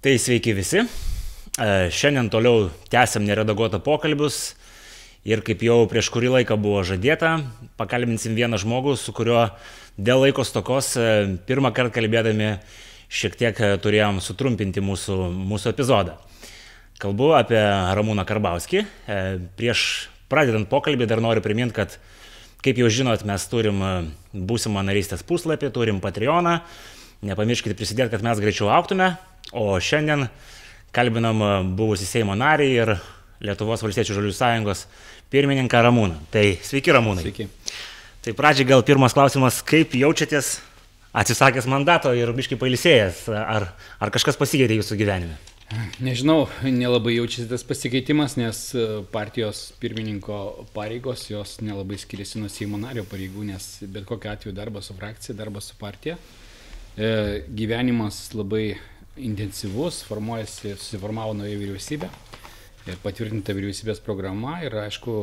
Tai sveiki visi. E, šiandien toliau tęsiam neredaguotą pokalbius ir kaip jau prieš kurį laiką buvo žadėta, pakalbinsim vieną žmogų, su kuriuo dėl laiko stokos e, pirmą kartą kalbėdami šiek tiek e, turėjom sutrumpinti mūsų, mūsų epizodą. Kalbu apie Ramūną Karbauskį. Prieš pradedant pokalbį dar noriu priminti, kad kaip jau žinot, mes turim būsimą narystės puslapį, turim Patreoną. Nepamirškite prisidėti, kad mes greičiau auktume. O šiandien kalbinam buvusi Seimo narį ir Lietuvos valstiečių žalių sąjungos pirmininką Ramūną. Tai sveiki Ramūnai. Sveiki. Tai pradžiai gal pirmas klausimas, kaip jaučiatės atsisakęs mandato ir biškai pailisėjęs, ar, ar kažkas pasikeitė jūsų gyvenime? Nežinau, nelabai jaučiasi tas pasikeitimas, nes partijos pirmininko pareigos jos nelabai skiriasi nuo Seimo nario pareigų, nes bet kokiu atveju darbas su frakcija, darbas su partija. E, gyvenimas labai intensyvus, formuojasi, susiformavo nauja vyriausybė ir patvirtinta vyriausybės programa ir aišku,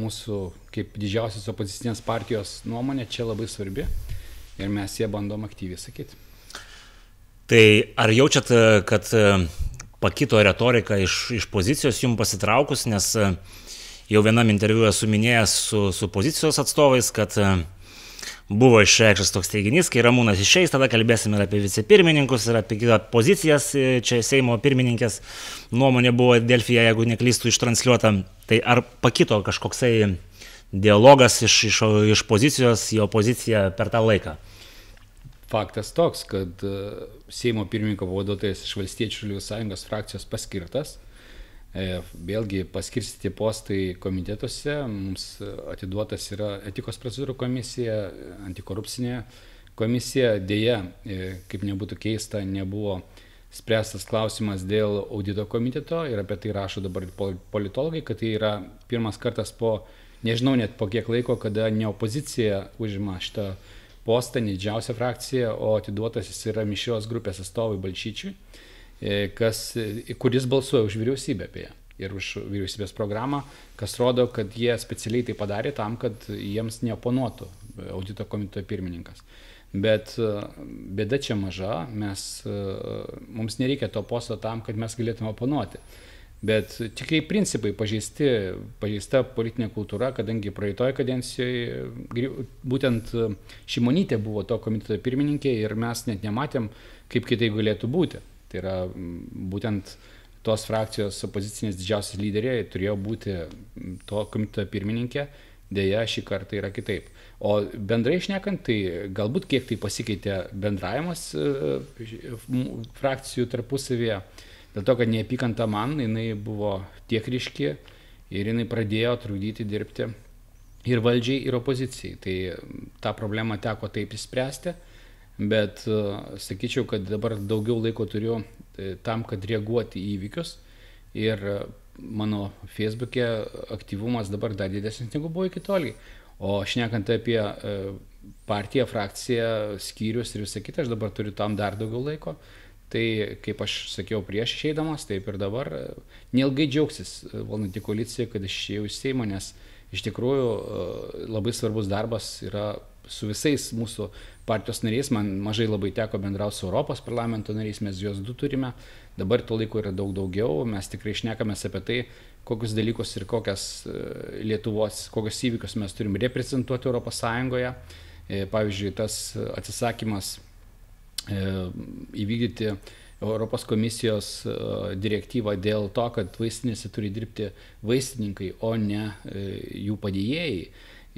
mūsų kaip didžiausios opozicinės partijos nuomonė čia labai svarbi ir mes ją bandom aktyviai sakyti. Tai ar jaučiat, kad pakito retorika iš, iš pozicijos jums pasitraukus, nes jau vienam interviu esu minėjęs su, su pozicijos atstovais, kad uh, buvo išreikštas toks teiginys, kai Ramūnas išeis, tada kalbėsime ir apie vicepirmininkus, ir apie kitą pozicijas. Čia Seimo pirmininkės nuomonė buvo Delfija, jeigu neklystų ištransliuota. Tai ar pakito kažkoksai dialogas iš, iš, iš pozicijos į opoziciją per tą laiką? Faktas toks, kad e, Seimo pirmininko pavaduotojas iš Valstiečių žaliųjų sąjungos frakcijos paskirtas E, vėlgi paskirstyti postai komitetuose, mums atiduotas yra etikos procedūrų komisija, antikorupcinė komisija, dėja, e, kaip nebūtų keista, nebuvo spręstas klausimas dėl audito komiteto ir apie tai rašo dabar politologai, kad tai yra pirmas kartas po, nežinau net po kiek laiko, kada ne opozicija užima šitą postą, ne didžiausia frakcija, o atiduotas jis yra mišios grupės atstovai Balšyčiui. E, kas, e, kuris balsuoja už vyriausybę ją ir už vyriausybės programą, kas rodo, kad jie specialiai tai padarė tam, kad jiems neoponuotų audito komiteto pirmininkas. Bet e, bėda čia maža, mes, mums nereikia to posto tam, kad mes galėtume oponuoti. Bet tikrai principai pažeisti, pažeista politinė kultūra, kadangi praeitoje kadencijoje būtent Šimonytė buvo to komiteto pirmininkė ir mes net nematėm, kaip kitai galėtų būti. Tai yra būtent tos frakcijos opozicinės didžiausias lyderiai turėjo būti to komiteto pirmininkė, dėja šį kartą yra kitaip. O bendrai išnekant, tai galbūt kiek tai pasikeitė bendravimas e, frakcijų tarpusavėje, dėl to, kad neapykanta man, jinai buvo tiek ryški ir jinai pradėjo trukdyti dirbti ir valdžiai, ir opozicijai. Tai tą problemą teko taip įspręsti bet e, sakyčiau, kad dabar daugiau laiko turiu e, tam, kad reaguoti į įvykius ir e, mano Facebook'e aktyvumas dabar dar didesnis negu buvo iki toliai. O šnekant apie partiją, frakciją, skyrius ir visą kitą, aš dabar turiu tam dar daugiau laiko. Tai kaip aš sakiau prieš išeidamas, taip ir dabar neilgai džiaugsis valdanti koalicija, kad išėjau iš Seimo, nes iš tikrųjų labai svarbus darbas yra su visais mūsų partijos nariais, man mažai labai teko bendrauti su Europos parlamento nariais, mes juos du turime, dabar to laiko yra daug daugiau, mes tikrai šnekamės apie tai, kokius dalykus ir kokias e, Lietuvos, kokius įvykius mes turim reprezentuoti Europos Sąjungoje. E, pavyzdžiui, tas atsisakymas e, įvykdyti Europos komisijos direktyvą dėl to, kad vaistinėse turi dirbti vaistininkai, o ne jų padėjėjai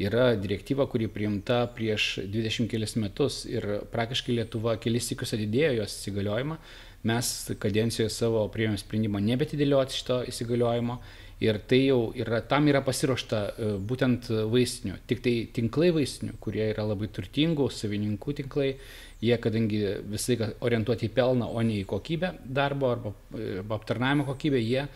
yra direktyva, kuri priimta prieš 20 kelias metus ir praktiškai Lietuva kelis įkius atidėjo jos įsigaliojimą. Mes kadencijoje savo priėmėm sprendimą nebetidėlioti šito įsigaliojimo ir tai jau yra, tam yra pasiruošta e, būtent vaistinių. Tik tai tinklai vaistinių, kurie yra labai turtingų, savininkų tinklai, jie kadangi visai orientuoti į pelną, o ne į kokybę darbo arba, e, arba aptarnavimo kokybę, jie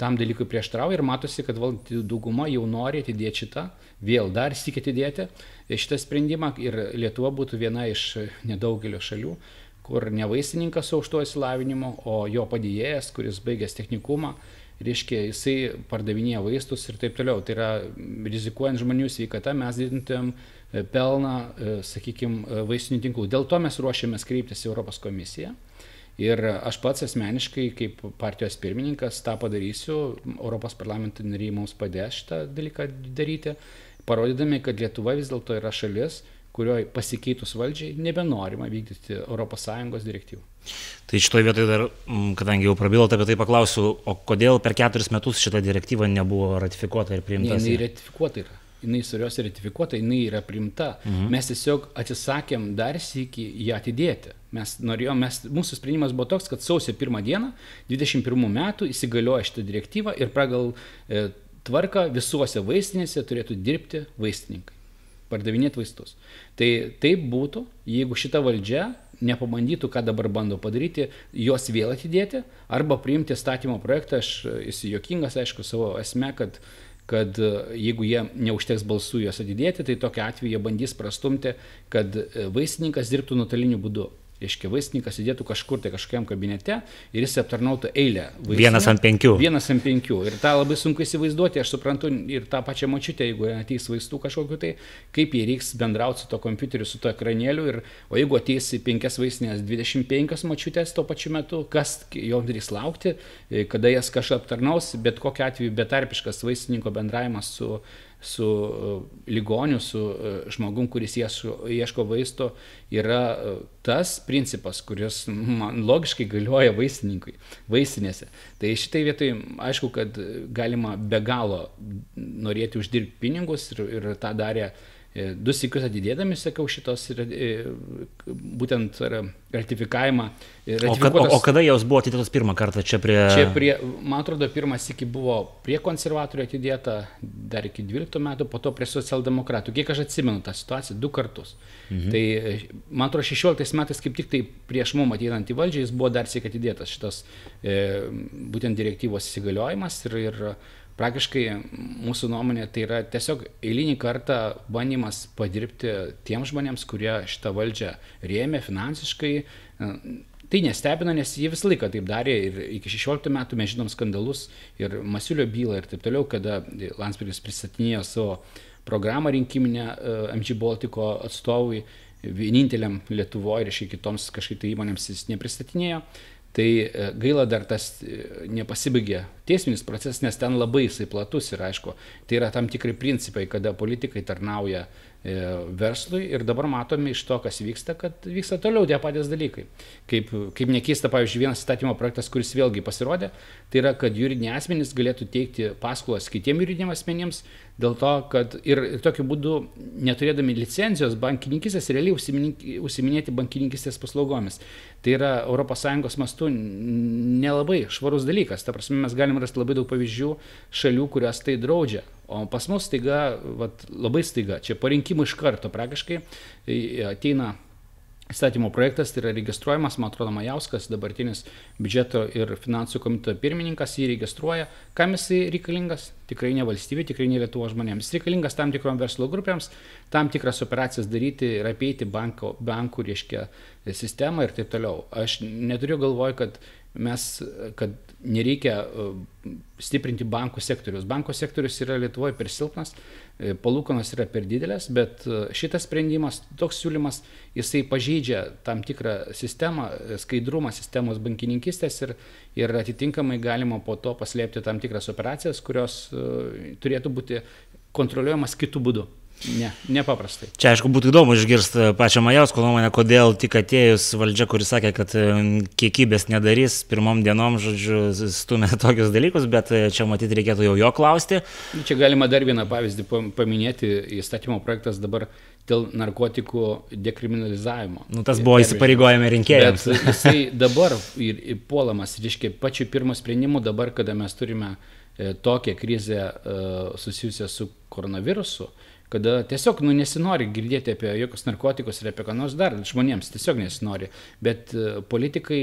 tam dalykui prieštarauja ir matosi, kad dauguma jau nori atidėti šitą, vėl dar sėki atidėti šitą sprendimą ir Lietuva būtų viena iš nedaugelio šalių, kur ne vaistininkas su aukštuoju įsilavinimu, o jo padėjėjas, kuris baigęs technikumą, reiškia, jisai pardavinėja vaistus ir taip toliau. Tai yra rizikuojant žmonių sveikata, mes didintumėm pelną, sakykime, vaistinių tinklų. Dėl to mes ruošiamės kreiptis į Europos komisiją Ir aš pats asmeniškai, kaip partijos pirmininkas, tą padarysiu, Europos parlamento nariai mums padės šitą dalyką daryti, parodydami, kad Lietuva vis dėlto yra šalis, kurioje pasikeitus valdžiai nebenorima vykdyti ES direktyvų. Tai šitoje vietoje dar, kadangi jau prabilote apie tai, paklausiu, o kodėl per keturis metus šita direktyva nebuvo ratifikuota ir priimta? Ne, jinai ratifikuota yra jinai surios ratifikuota, jinai yra primta. Mhm. Mes tiesiog atsisakėm dar sėki ją atidėti. Mes norėjom, mes, mūsų sprendimas buvo toks, kad sausio pirmą dieną, 21 metų įsigalioja šitą direktyvą ir pagal e, tvarką visuose vaistinėse turėtų dirbti vaistininkai, pardavinėti vaistus. Tai taip būtų, jeigu šita valdžia nepabandytų, ką dabar bando padaryti, juos vėl atidėti, arba priimti statymo projektą, aš esu jokingas, aišku, savo esme, kad uh, kad e, jeigu jie neužteks balsų juos atidėti, tai tokia atveju jie bandys prastumti, kad e, vaistininkas dirbtų nuotoliniu būdu reiškia vaistininkas sėdėtų kažkur tai kažkokiam kabinete ir jis aptarnautų eilę. Vaistinių, vienas ant penkių. Vienas ant penkių. Ir tą labai sunku įsivaizduoti, aš suprantu ir tą pačią mačiutę, jeigu ateis vaistų kažkokiu tai, kaip jie reiks bendrauti su to kompiuteriu, su to ekranėliu. Ir, o jeigu ateis į penkias vaistinės 25 mačiutės tuo pačiu metu, kas joms darys laukti, e, kada jas kažką aptarnaus, bet kokiu atveju betarpiškas vaistininko bendravimas su su e, ligoniu, su e, žmogum, kuris ieško vaisto, yra e, tas principas, kuris man logiškai galioja vaistininkui, vaistinėse. Tai šitai vietai aišku, kad galima be galo norėti uždirbti pinigus ir, ir tą darė uh, du sikius atidėdami, sakau, šitos e, būtent ratifikavimą. O, kad, o, o kada jos buvo atidėtos pirmą kartą čia prie... Čia prie, man atrodo, pirmas iki buvo prie konservatorių atidėta dar iki 12 metų, po to prie socialdemokratų. Kiek aš atsimenu tą situaciją, du kartus. Mhm. Tai man atrodo, 16 metais kaip tik tai prieš mum ateinant į valdžią jis buvo dar sėk atidėtas šitas e, būtent direktyvos įsigaliojimas ir, ir praktiškai mūsų nuomonė tai yra tiesiog eilinį kartą bandymas padirbti tiems žmonėms, kurie šitą valdžią rėmė finansiškai. Tai nestebina, nes jie visą laiką taip darė ir iki 16 metų mes žinom skandalus ir Masiulio bylą ir taip toliau, kada Landsbergis pristatinėjo savo programą rinkiminę e, MG Baltiko atstovui, vieninteliam Lietuvoje ir iš kitoms kažkaip tai įmonėms jis nepristatinėjo. Tai e, gaila dar tas e, nepasibaigė teisminis procesas, nes ten labai jisai platus ir aišku, tai yra tam tikri principai, kada politikai tarnauja e, verslui ir dabar matome iš to, kas vyksta, kad vyksta toliau tie patys dalykai. Kaip, kaip nekeista, pavyzdžiui, vienas statymo projektas, kuris vėlgi pasirodė, tai yra, kad juridiniai asmenys galėtų teikti paskolas kitiem juridiniam asmenims, dėl to, kad ir, tokiu būdu, neturėdami licencijos bankininkistės, realiai užsiminėti bankininkistės paslaugomis. Tai yra ES mastu nelabai švarus dalykas. Ta prasme, mes galim rasti labai daug pavyzdžių šalių, kurios tai draudžia. O pas mus staiga, vat, labai staiga, čia po rinkimų iš karto praktiškai ateina Įstatymo projektas tai yra registruojamas, man atrodo, Majauskas, dabartinis biudžeto ir finansų komiteto pirmininkas, jį registruoja. Kam jisai reikalingas? Tikrai ne valstybė, tikrai ne Lietuvo žmonėms. Jis reikalingas tam tikrom verslo grupėms, tam tikras operacijas daryti ir apeiti banko, bankų, reiškia, sistemą ir taip toliau. Aš neturiu galvoj, kad mes, kad nereikia e, stiprinti bankų sektorius. Bankų sektorius yra Lietuvoje per silpnas, e, palūkanos yra per didelės, bet e, šitas sprendimas, toks siūlymas, jisai pažeidžia tam tikrą sistemą, skaidrumą sistemos bankininkistės ir, ir atitinkamai galima po to paslėpti tam tikras operacijas, kurios turėtų būti kontroliuojamas kitų būdų. Ne, nepaprastai. Čia aišku būtų įdomu išgirsti pačią Majausko nuomonę, kodėl tik atėjus valdžia, kuris sakė, kad e, kiekybės nedarys, pirmom dienom, žodžiu, stumė tokius dalykus, bet e, čia matyti reikėtų jau jo klausti. Čia galima dar vieną pavyzdį paminėti, įstatymo projektas dabar dėl narkotikų dekriminalizavimo. Nu, tas buvo įsipareigojami rinkėjams. Bet jisai dabar ir, ir puolamas, reiškia, pačiu pirmo sprendimu dabar, kada mes turime e, tokią krizę e, susijusią su koronavirusu, kada tiesiog nu, nesinori girdėti apie jokius narkotikus ir apie ką nors dar, žmonėms tiesiog nesinori, bet uh, politikai,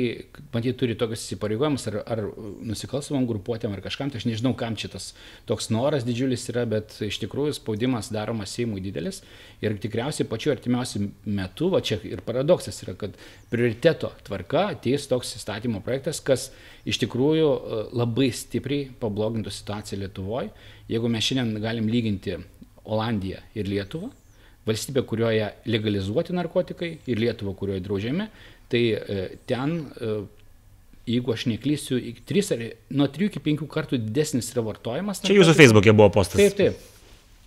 matyt, turi tokius įsipareigojimus ar, ar nusikalstamom grupuotėm ar kažkam, tai aš nežinau, kam šitas toks noras didžiulis yra, bet iš tikrųjų spaudimas daromas Seimui didelis ir tikriausiai pačiu artimiausiu metu, va čia ir paradoksas yra, kad prioriteto tvarka ateis toks įstatymo projektas, kas iš tikrųjų uh, labai stipriai pablogintų situaciją Lietuvoje. Jeigu mes šiandien galim lyginti Olandiją ir Lietuvą, valstybė, kurioje legalizuoti narkotikai ir Lietuvą, kurioje draudžiami, tai e, ten e, jeigu aš neklysiu, 3 ar nuo 3 iki 5 kartų didesnis yra vartojimas. Čia jūsų Facebook'e buvo postas. Taip, taip.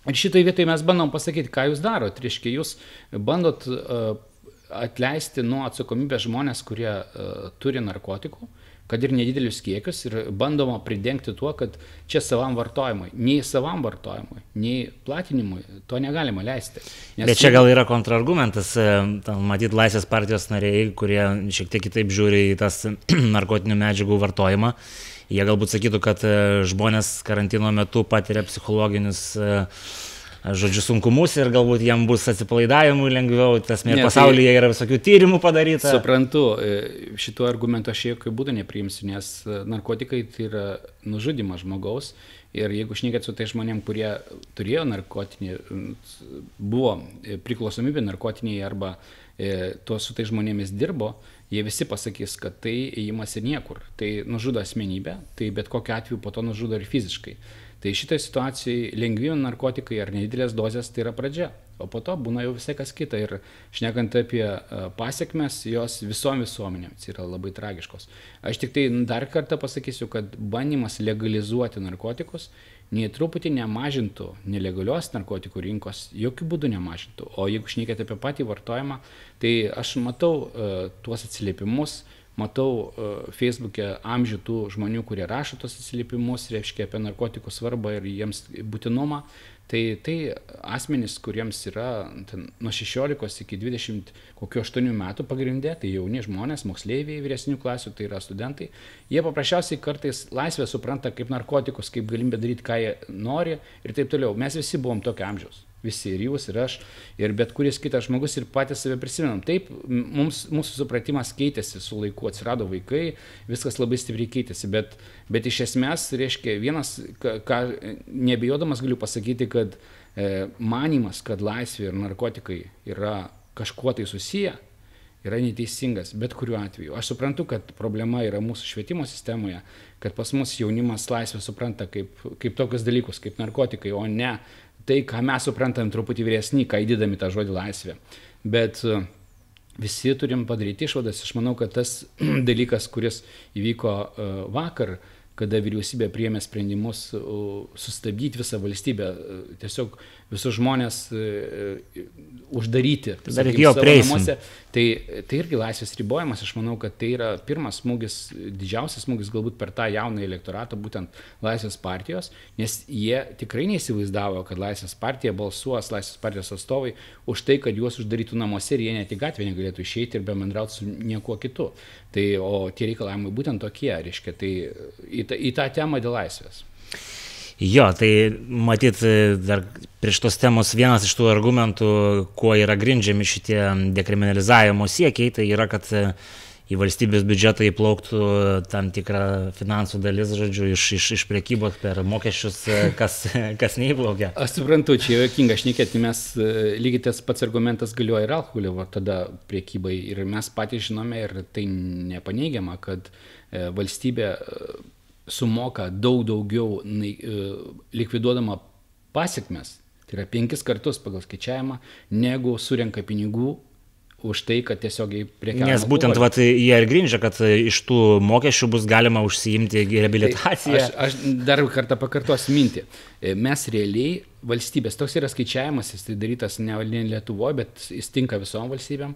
Ir šitai vietai mes bandom pasakyti, ką jūs darot. Reiškia, jūs bandot uh, atleisti nuo atsakomybės žmonės, kurie uh, turi narkotikų, kad ir nedidelius kiekius ir bandoma pridengti tuo, kad čia savam vartojimui. Nei savam vartojimui, nei platinimui to negalima leisti. Nes Bet čia gal yra kontrargumentas, e, matyt, Laisvės partijos nariai, kurie šiek tiek kitaip žiūri į tas narkotinių medžiagų vartojimą. Jie galbūt sakytų, kad e, žmonės karantino metu patiria psichologinius uh, žodžiu, sunkumus ir galbūt jam bus atsipalaidavimui lengviau, tas mėg tai pasaulyje yra visokių tyrimų padaryta. Suprantu, e, šituo argumentu aš jokių būdų nepriimsiu, nes e, narkotikai tai yra nužudimas žmogaus ir jeigu šnekėt su tai žmonėm, kurie turėjo narkotinį, buvo e, priklausomybė narkotiniai arba tuo su tai žmonėmis dirbo, jie visi pasakys, kad tai įimas į niekur. Tai nužudo asmenybę, tai bet kokiu atveju po to nužudo ir fiziškai. Tai šitai situacijai lengvi narkotikai ar nedidelės dozės tai yra pradžia, o po to būna jau visai kas kita. Ir šnekant apie e, pasiekmes, jos visom visuomenėms yra labai tragiškos. Aš tik tai dar kartą pasakysiu, kad bandymas legalizuoti narkotikus nei truputį nemažintų nelegalios narkotikų rinkos, jokių būdų nemažintų. O jeigu šnekėt apie patį vartojimą, tai aš matau uh, tuos atsiliepimus, uh, matau e, feisbuke amžių tų žmonių, kurie rašo tos atsiliepimus, reiškia apie narkotikų svarbą ir jiems būtinumą. Tai, tai asmenys, kuriems yra ten, nuo 16 iki 20 kokio 8 metų pagrindė, tai jauni žmonės, moksleiviai vyresnių klasių, tai yra studentai, jie paprasčiausiai kartais laisvę supranta kaip narkotikus, kaip galimybę daryti, ką jie nori ir taip toliau. Mes visi buvom tokio amžiaus visi ir jūs, ir aš, ir bet kuris kitas žmogus ir patys save prisimenam. Taip, mums, mūsų supratimas keitėsi su laiku, atsirado vaikai, viskas labai stipriai keitėsi, bet, bet iš esmės, reiškia, vienas, ką, ką nebijodamas galiu pasakyti, kad e, manimas, kad laisvė ir narkotikai yra kažkuo tai susiję, yra neteisingas, bet kuriuo atveju. Aš suprantu, kad problema yra mūsų švietimo sistemoje, kad pas mus jaunimas laisvę supranta kaip, kaip tokius dalykus, kaip narkotikai, o ne tai, ką mes suprantam truputį vyresnį, ką įdėdami tą žodį laisvė. Bet e, visi turim padaryti išvadas. Aš manau, kad tas dalykas, kuris įvyko e, vakar, kada vyriausybė priėmė sprendimus sustabdyti visą valstybę, e, tiesiog visus žmonės uždaryti. Dar iki jo prieisim. Namuose, Tai, tai irgi laisvės ribojimas, aš manau, kad tai yra pirmas smūgis, didžiausias smūgis galbūt per tą jauną elektoratą, būtent laisvės partijos, nes jie tikrai neįsivaizdavo, kad laisvės partija balsuos, laisvės partijos atstovai už tai, kad juos uždarytų namuose ir jie net į gatvę negalėtų išeiti ir bemendrauti su niekuo kitu. Tai, o tie reikalavimai būtent tokie, reiškia, tai į, tą, į tą temą dėl laisvės. Jo, tai matyt, dar prieš tos temos vienas iš tų argumentų, kuo yra grindžiami šitie dekriminalizavimo siekiai, tai yra, kad į valstybės biudžetą įplauktų tam tikrą finansų dalis, žodžiu, iš, iš, iš priekybos per mokesčius, kas, kas neįplaukia. Aš suprantu, čia jokinga šnekėti, mes lygiai tas pats argumentas galioja ir alkoholio, tada priekybai ir mes patys žinome ir tai nepaneigiama, kad e, valstybė sumoka daug daugiau e, likviduodama pasiekmes, tai yra penkis kartus pagal skaičiavimą, negu surenka pinigų už tai, kad tiesiogiai prekiauja. Nes būtent vat, jie ir grindžia, kad iš tų mokesčių bus galima užsiimti rehabilitaciją. Tai aš, aš dar kartą pakartosiu mintį. E, mes realiai valstybės, toks yra skaičiavimas, jis tai darytas ne Lietuvoje, bet jis tinka visom valstybėm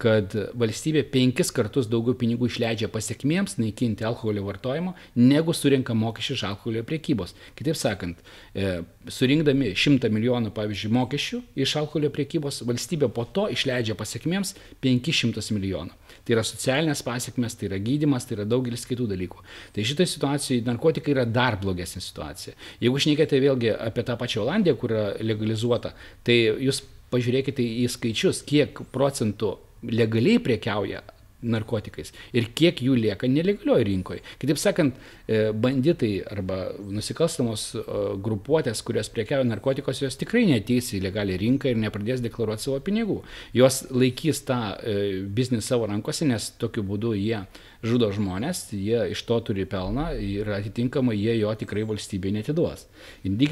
kad valstybė penkis kartus daugiau pinigų išleidžia pasiekmėms naikinti alkoholio vartojimo, negu surinka mokesčių iš alkoholio priekybos. Kitaip sakant, e, surinkdami 100 milijonų, pavyzdžiui, mokesčių iš alkoholio priekybos, valstybė po to išleidžia pasiekmėms 500 milijonų. Tai yra socialinės pasiekmes, tai yra gydimas, tai yra daugelis kitų dalykų. Tai šitoje situacijoje narkotikai yra dar blogesnė situacija. Jeigu šnekėte vėlgi apie tą pačią Olandiją, kur yra legalizuota, tai jūs pažiūrėkite į skaičius, kiek procentų legaliai priekiauja narkotikais ir kiek jų lieka nelegalioj rinkoje. Kitaip sakant, e, banditai arba nusikalstamos e, grupuotės, kurios priekiauja narkotikos, jos tikrai neteis į legalią rinką ir nepradės deklaruoti savo pinigų. Jos laikys tą e, biznį savo rankose, nes tokiu būdu jie žudo žmonės, jie iš to turi pelną ir atitinkamai jie jo tikrai valstybei netiduos.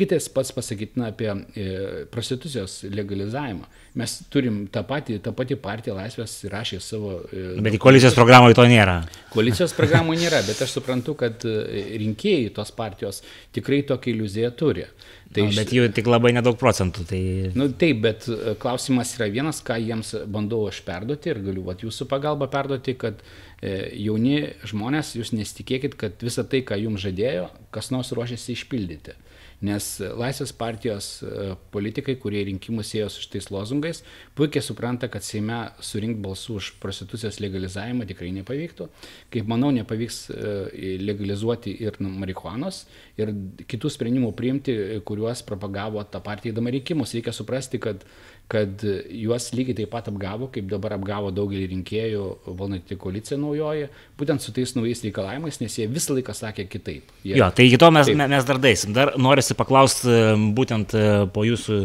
Tas pats pasakytina apie e, prostitucijos legalizavimą. Mes turim tą patį, tą patį partiją Laisvės rašė savo... E, bet į koalicijos programoje to nėra. Koalicijos programoje nėra, bet aš suprantu, kad e, rinkėjai tos partijos tikrai tokią iliuziją turi. Tai no, bet jų tik labai nedaug procentų. Tai... Nu, taip, bet klausimas yra vienas, ką jiems bandau aš perduoti ir galiu vat, jūsų pagalba perduoti, kad e, jauni žmonės, jūs nesitikėkit, kad visą tai, ką jums žadėjo, kas nors ruošiasi išpildyti. Nes Laisvės partijos e, politikai, kurie rinkimus ėjo su šitais lozungais, puikiai supranta, kad Seime surinkti balsų už prostitucijos legalizavimą tikrai nepavyktų. Kaip manau, nepavyks e, legalizuoti ir marihuanos ir kitų sprendimų priimti, kuriuos propagavo tą partiją įdama rinkimus. Reikia suprasti, kad kad juos lygiai taip pat apgavo, kaip dabar apgavo daugelį rinkėjų valdanti koalicija naujoji, būtent su tais naujais reikalavimais, nes jie visą laiką sakė kitaip. Jie... Jo, tai iki to mes, taip. mes dar daisim. Dar norisi paklausti būtent e, po jūsų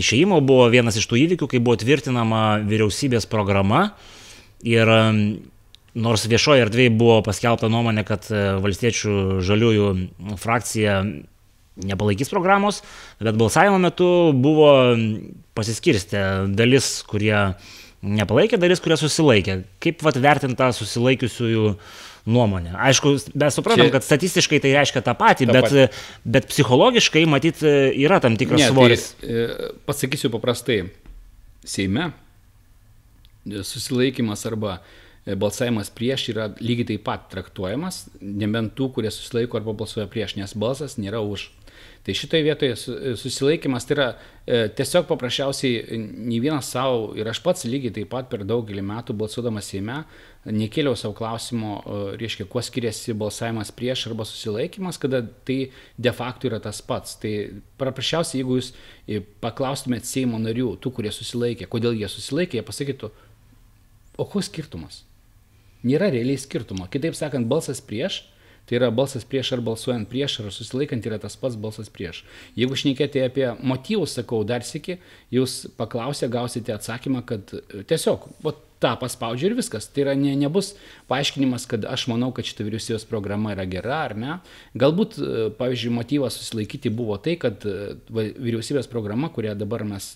išėjimo buvo vienas iš tų įvykių, kai buvo tvirtinama vyriausybės programa ir nors viešoje erdvėje buvo paskelbta nuomonė, kad e, valstiečių žaliųjų frakcija nepalaikys programos, bet balsavimo metu buvo pasiskirstę dalis, kurie nepalaikė, dalis, kurie susilaikė. Kaip vat vertinta susilaikiusiųjų nuomonė. Aišku, mes suprantam, Čia... kad statistiškai tai reiškia tą patį, tą bet, patį. bet psichologiškai, matyt, yra tam tikras ne, tai, svoris. Tai, pasakysiu paprastai. Seime susilaikimas arba e, balsavimas prieš yra lygiai taip pat traktuojamas, nebent tų, kurie susilaiko arba balsuoja prieš, nes balsas nėra už. Tai šitoje vietoje susilaikimas tai yra e, tiesiog paprasčiausiai nei vienas savo ir aš pats lygiai taip pat per daugelį metų balsuodamas Seime nekėliau savo klausimo, e, reiškia, kuo skiriasi balsavimas prieš arba susilaikimas, kada tai de facto yra tas pats. Tai paprasčiausiai, jeigu jūs e, paklaustumėt Seimo narių, tų, kurie susilaikė, kodėl jie susilaikė, jie pasakytų, o koks skirtumas? Nėra realiai skirtumo. Kitaip sakant, balsas prieš Tai yra balsas prieš ar balsuojant prieš ar susilaikant yra tas pats balsas prieš. Jeigu šnekėti apie motyvus, sakau dar sėki, jūs paklausę gausite atsakymą, kad e, tiesiog, o tą paspaudžiu ir viskas. Tai yra ne, nebus paaiškinimas, kad aš manau, kad šita vyriausybės programa yra gera ar ne. Galbūt, e, pavyzdžiui, motyvas susilaikyti buvo tai, kad e, vyriausybės programa, kurią dabar mes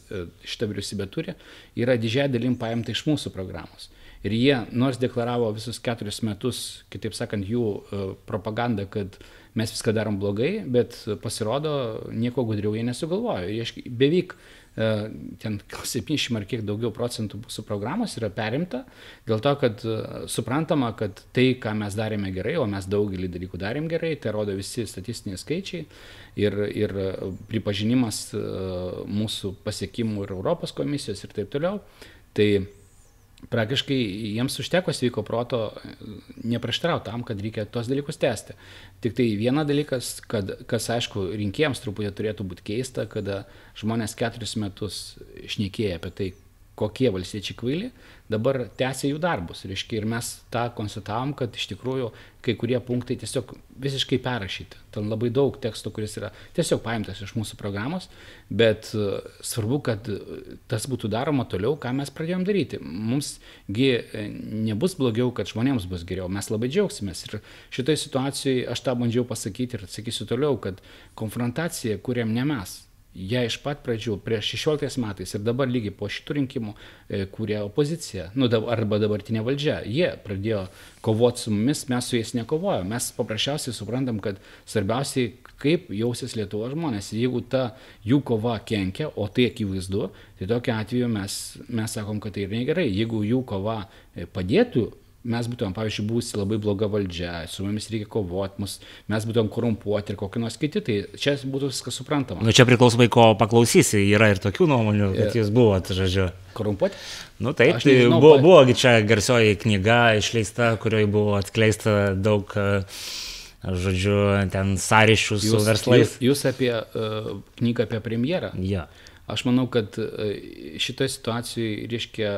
šitą vyriausybę turi, yra didžiai dalim paimta iš mūsų programos. Ir jie, nors deklaravo visus keturis metus, kitaip sakant, jų e, propaganda, kad mes viską darom blogai, bet pasirodo, nieko gudriau jie nesugalvojo. Jie beveik e, ten 70 ar kiek daugiau procentų mūsų programos yra perimta, dėl to, kad e, suprantama, kad tai, ką mes darėme gerai, o mes daugelį dalykų darėm gerai, tai rodo visi statistiniai skaičiai ir, ir pripažinimas mūsų pasiekimų ir Europos komisijos ir taip toliau. Tai praktiškai jiems užteko sveiko proto neprieštarauti tam, kad reikia tos dalykus tęsti. Tik tai viena dalykas, kad, kas aišku rinkėjams truputį turėtų būti keista, kada žmonės keturis metus šnekėja apie tai, kokie valstiečiai kvaili, dabar tęsia jų darbus. Reiškia, ir mes tą konstatavom, kad iš tikrųjų kai kurie punktai tiesiog visiškai perrašyti. Ten labai daug teksto, kuris yra tiesiog paimtas iš mūsų programos, bet e, svarbu, kad tas būtų daroma toliau, ką mes pradėjom daryti. Mumsgi e, nebus blogiau, kad žmonėms bus geriau. Mes labai džiaugsimės. Ir šitoje situacijoje aš tą bandžiau pasakyti ir atsakysiu toliau, kad konfrontacija kuriam ne mes jie iš pat pradžių, prieš 16 metais ir dabar lygiai po šitų rinkimų e, kūrė opoziciją, nu, arba dabartinė valdžia. Jie pradėjo kovoti su mumis, mes su jais nekovojame. Mes paprasčiausiai suprantam, kad svarbiausiai, kaip jausis Lietuvo žmonės. Jeigu ta jų kova kenkia, o tai akivaizdu, tai tokiu atveju mes, mes sakom, kad tai yra negerai. Jeigu jų kova e, padėtų mes būtumėm, pavyzdžiui, būsi labai bloga valdžia, su mumis reikia kovoti, mus, mes būtumėm korumpuoti ir kokie nors kiti, tai čia būtų viskas suprantama. Nu, čia priklausomai, ko paklausysi, yra ir tokių nuomonių, kad yeah. jūs buvote, žodžiu. Korumpuoti? Nu taip, tai nežinau, buvo, pa... buvogi čia garsioji knyga išleista, kurioje buvo atskleista daug, žodžiu, ten sąryšių su jūs, verslais. Jūs, jūs apie uh, knygą apie premjerą? Ja. Aš manau, kad uh, šitoje situacijoje, reiškia,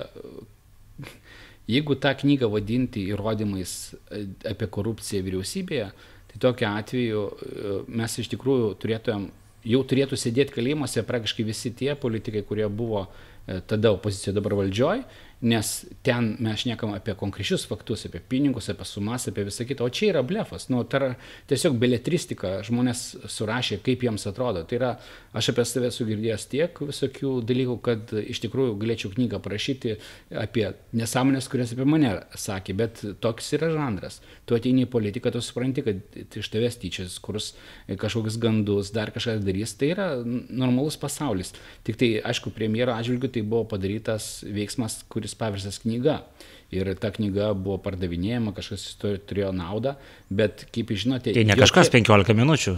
Jeigu tą knygą vadinti įrodymais e, apie korupciją vyriausybėje, tai tokiu atveju e, mes iš tikrųjų turėtumėm, jau turėtų sėdėti kalėjimuose praktiškai visi tie politikai, kurie buvo e, tada opozicijoje dabar valdžioj nes ten mes šnekam apie konkrečius faktus, apie pinigus, apie sumas, apie visą kitą, o čia yra blefas, nu, tai yra tiesiog beletristika, žmonės surašė, kaip jiems atrodo. Tai yra, aš apie save esu girdėjęs tiek visokių dalykų, kad iš tikrųjų galėčiau knygą parašyti apie nesąmonės, kurias apie mane sakė, bet toks yra žanras. Tu ateini į politiką, tu supranti, kad iš tavęs tyčias, kurs kažkokius gandus, dar kažką darys, tai yra normalus pasaulis. Tik tai, aišku, premjero atžvilgiu tai buvo padarytas veiksmas, kuris kuris paverstas knyga. Ir ta knyga buvo pardavinėjama, kažkas turėjo naudą, bet kaip žinote... Tai ne jokia, kažkas 15 minučių.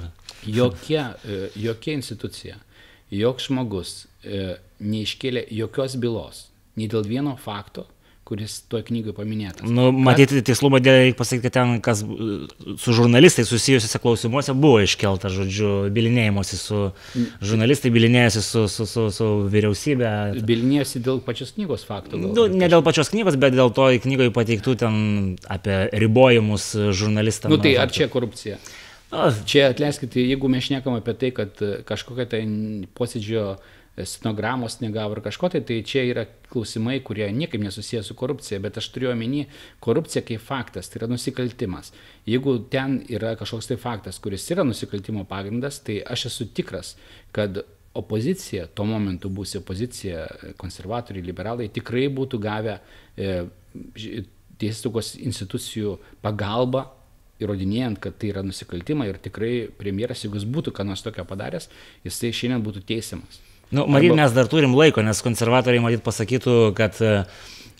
Jokia, e, jokia institucija, joks žmogus e, neiškėlė jokios bylos, nei dėl vieno fakto, kuris toje knygoje paminėtas. Nu, matyti, tikslumo dėl reikia pasakyti, kad ten, kas su žurnalistai susijusiuose klausimuose buvo iškelta, žodžiu, bilinėjimuose su žurnalistai, bilinėjasi su, su, su, su vyriausybė. Bilinėjasi dėl pačios knygos faktų. Nu, ne dėl pačios knygos, bet dėl to knygoje pateiktų ten apie ribojimus žurnalistams. Nu, tai ar čia korupcija? Na, čia atleiskite, jeigu mes šnekam apie tai, kad kažkokia tai posėdžio stenogramos negavo ar kažko tai, tai čia yra klausimai, kurie niekaip nesusiję su korupcija, bet aš turiu omeny korupcija kaip faktas, tai yra nusikaltimas. Jeigu ten yra kažkoks tai faktas, kuris yra nusikaltimo pagrindas, tai aš esu tikras, kad opozicija, tuo momentu būsi opozicija, konservatoriai, liberalai, tikrai būtų gavę e, teisėsaugos institucijų pagalbą įrodinėjant, kad tai yra nusikaltimai ir tikrai premjeras, jeigu jis būtų ką nors tokio padaręs, jisai šiandien būtų teisiamas. Nu, matyt, Arba... mes dar turim laiko, nes konservatoriai matyt pasakytų, kad e,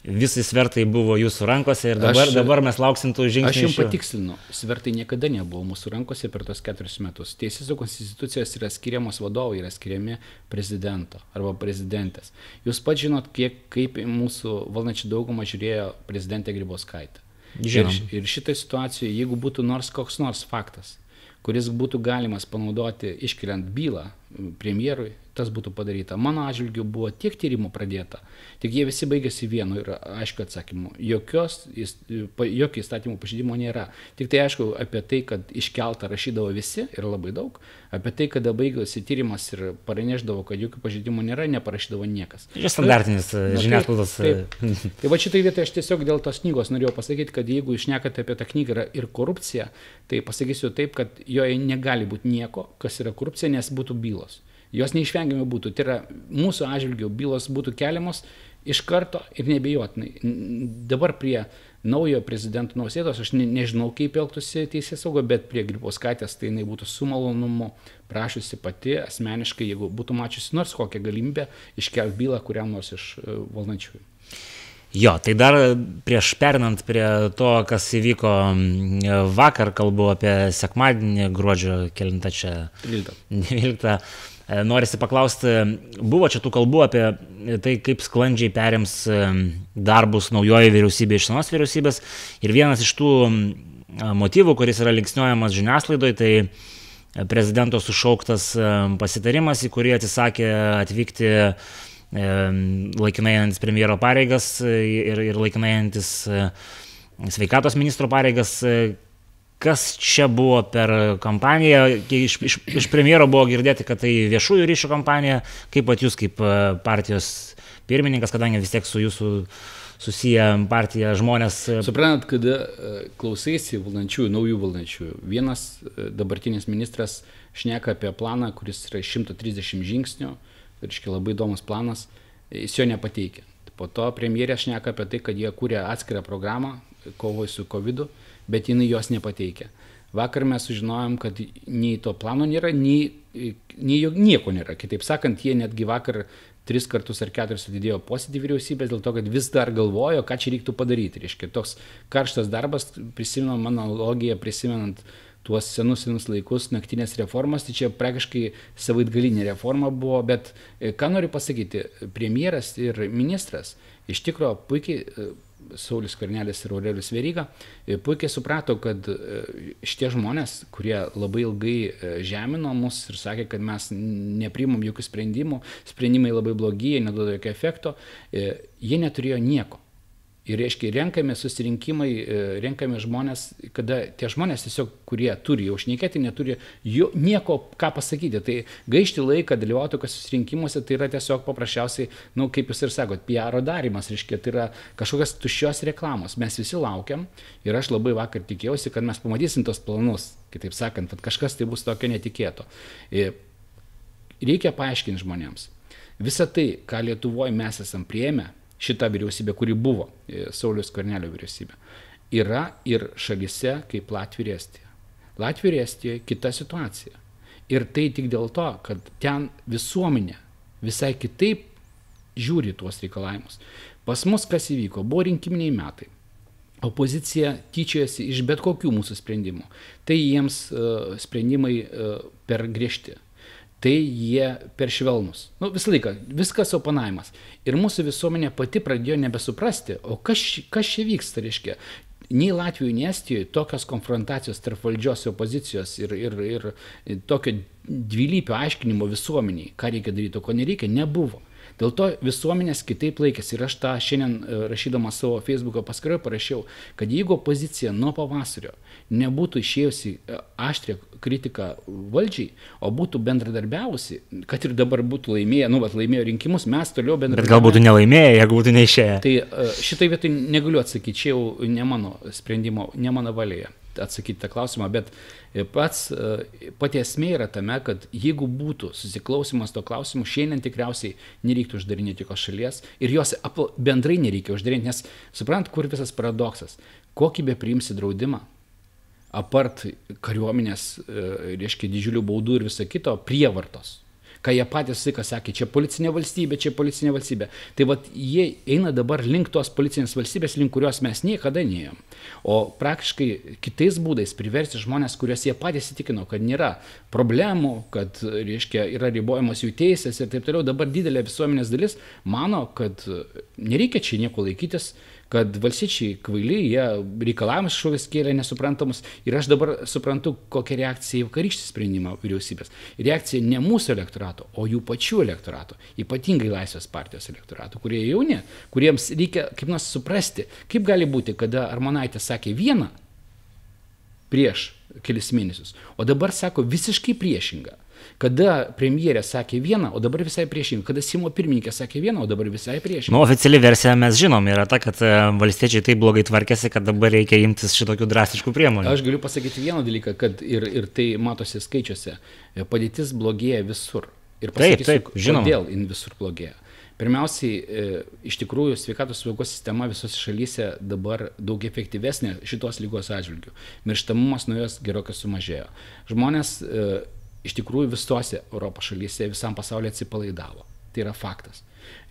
visi svertai buvo jūsų rankose ir dabar, aš, dabar mes lauksim tų žingsnių. Aš jums patikslinu, svertai niekada nebuvo mūsų rankose per tos keturis metus. Teisėsaugos institucijos yra skiriamos vadovai, yra skiriami prezidento arba prezidentės. Jūs pat žinot, kiek, kaip mūsų valnačių daugumą žiūrėjo prezidentė Grybauskaitė. Ir, ir šitą situaciją, jeigu būtų nors koks nors faktas, kuris būtų galimas panaudoti iškeliant bylą premjerui, tas būtų padaryta. Mano atžvilgiu buvo tiek tyrimų pradėta, tik jie visi baigėsi vienu ir aišku atsakymu. Jokios, jokio įstatymų pažydimo nėra. Tik tai aišku apie tai, kad iškeltą rašydavo visi ir labai daug, apie tai, kada baigėsi tyrimas ir paranešdavo, kad jokių pažydimų nėra, neparašydavo niekas. Tai standartinis e, žiniasklaidos. E, tai va šitai vietoje aš tiesiog dėl tos knygos norėjau pasakyti, kad jeigu išnekate apie tą knygą ir korupciją, tai pasakysiu taip, kad joje negali būti nieko, kas yra korupcija, nes būtų bylos jos neišvengiamai būtų. Tai yra mūsų atžvilgių bylos būtų keliamos iš karto ir nebejotinai. Dabar prie naujo prezidento nausėdos aš ne, nežinau, kaip elgtųsi teisės saugo, bet prie Grybauskaitės tai jinai būtų su malonumu prašusi pati asmeniškai, jeigu būtų mačiusi nors kokią galimybę iškelti bylą kuriam nors iš e, valdančiųjų. Jo, tai dar prieš perinant prie to, kas įvyko vakar, kalbu apie sekmadienį, gruodžio kelintą čia. 12. 12 E, norisi paklausti, buvo čia tų kalbų apie tai, kaip sklandžiai perims e, darbus naujoji vyriausybė iš senos vyriausybės. Ir vienas iš tų motyvų, kuris yra linksniuojamas žiniasklaidoje, tai prezidento sušauktas pasitarimas, į kurį atsisakė atvykti laikinai einantis premjero pareigas ir, ir laikinai einantis sveikatos ministro pareigas kas čia buvo per kampaniją, iš, iš, iš premjero buvo girdėti, kad tai viešųjų ryšių kampanija, kaip pat jūs kaip e, partijos pirmininkas, kadangi vis tiek su jūsų susiję partija žmonės. E, Suprantat, kada e, klausaisi valdančiųjų, naujų valdančiųjų, vienas dabartinis ministras šneka apie planą, kuris yra 130 žingsnių, reiškia labai įdomus planas, jis jo nepateikia. Po to premjerė šneka apie tai, kad jie kūrė atskirą programą kovoj su COVID. bet jinai jos nepateikia. Vakar mes sužinojom, kad nei to plano nėra, nei, nei jo nieko nėra. Kitaip sakant, jie netgi vakar tris kartus ar keturis atidėjo posėdį vyriausybės dėl to, kad vis dar galvojo, ką čia reiktų padaryti. Reiškia, toks karštas darbas, prisimenam mano logiją, prisimenant tuos senus senus laikus, naktinės reformas, tai čia praktiškai savaitgalinė reforma buvo, bet e, ką noriu pasakyti, premjeras ir ministras iš tikrųjų puikiai Saulis Karnelis ir Aurelius Veryga e, puikiai suprato, kad e, šitie žmonės, kurie labai ilgai e, žemino mus ir sakė, kad mes neprimam jokių sprendimų, sprendimai labai blogi, jie neduoda jokio efekto, jie neturėjo nieko. Ir reiškia, renkami susirinkimai, e, renkami žmonės, kada tie žmonės tiesiog, kurie turi jau šnekėti, neturi jo, nieko ką pasakyti. Tai gaišti laiką dalyvauti tokiuose susirinkimuose, tai yra tiesiog paprasčiausiai, na, nu, kaip jūs ir sakot, PR darimas, reiškia, tai yra kažkokios tuščios reklamos. Mes visi laukiam ir aš labai vakar tikėjausi, kad mes pamatysim tos planus, kitaip sakant, kad kažkas tai bus tokio netikėto. Ir reikia paaiškinti žmonėms. Visą tai, ką Lietuvoje mes esam prieėmę, šita vyriausybė, kuri buvo e, Saulius Kornelio vyriausybė, yra ir šalise kaip Latvija ir Estija. Latvija ir Estija kita situacija. Ir tai tik dėl to, kad ten visuomenė visai kitaip žiūri tuos reikalavimus. Pas mus kas įvyko? Buvo rinkiminiai metai. Opozicija tyčiojasi iš bet kokių mūsų sprendimų. Tai jiems uh, sprendimai uh, per griežti tai jie per švelnus. Nu, visą laiką, viskas oponavimas. Ir mūsų visuomenė pati pradėjo nebesuprasti, o kas, kas čia vyksta, reiškia. Nei Latvijoje, nei Estijoje tokios konfrontacijos tarp valdžios ir opozicijos ir, ir, ir tokio dvilypio aiškinimo visuomeniai, ką reikia daryti, o ko nereikia, nebuvo. Dėl to visuomenės kitaip laikėsi. Ir aš tą šiandien e, rašydamas savo Facebook'o paskyroje parašiau, kad jeigu opozicija nuo pavasario nebūtų išėjusi e, aštrė kritika valdžiai, o būtų bendradarbiavusi, kad ir dabar būtų laimėję, nu, bet laimėjo rinkimus, mes toliau bendradarbiavome. Bet gal būtų nelaimėję, jeigu būtų neišėję. Tai e, šitai vietai negaliu atsakyti, čia jau ne mano sprendimo, ne mano valėje atsakyti tą klausimą, bet e, pats, e, pati esmė yra tame, kad jeigu būtų susiklausimas to klausimu, šiandien tikriausiai nereiktų uždarinėti jokios šalies ir jos bendrai nereikia uždarinti, nes suprant, kur visas paradoksas. Kokį be priimsi draudimą, apart kariuomenės, e, reiškia didžiulių baudų ir viso kito, prievartos ką jie patys visą laiką sakė, čia policinė valstybė, čia policinė valstybė. Tai vad jie eina dabar link tos policinės valstybės, link kurios mes niekada neėjom. O praktiškai kitais būdais priversti žmonės, kuriuos jie patys įtikino, kad nėra problemų, kad, reiškia, yra ribojamos jų teisės ir taip toliau, dabar didelė visuomenės dalis mano, kad nereikia čia nieko laikytis kad valstiečiai kvaili, jie reikalavimus kažkokius kėlė nesuprantamus ir aš dabar suprantu, kokia reakcija į vakarykštį sprendimą vyriausybės. Reakcija ne mūsų elektorato, o jų pačių elektorato, ypatingai Laisvės partijos elektorato, kurie jauni, kuriems reikia kaip nors suprasti, kaip gali būti, kada Armonaitė sakė vieną prieš kelis mėnesius, o dabar sako visiškai priešingą. Kada premjerė sakė vieną, o dabar visai priešingai. Kada Simo pirmininkė sakė vieną, o dabar visai priešingai. Nu, oficiali versija mes žinom yra ta, kad e, valstiečiai taip blogai tvarkėsi, kad dabar reikia imtis šitokių drastiškų priemonių. Aš galiu pasakyti vieną dalyką, kad ir, ir tai matosi skaičiuose. E, padėtis blogėja visur. Ir taip, taip, žinoma. Kodėl jin visur blogėja? Pirmiausiai, e, iš tikrųjų, sveikatos saugos sistema visose šalyse dabar daug efektyvesnė šitos lygos atžvilgių. Mirštamumas nuo jos gerokai sumažėjo. Žmonės iš tikrųjų visose Europos šalyse, visam pasaulyje atsipalaidavo. Tai yra faktas.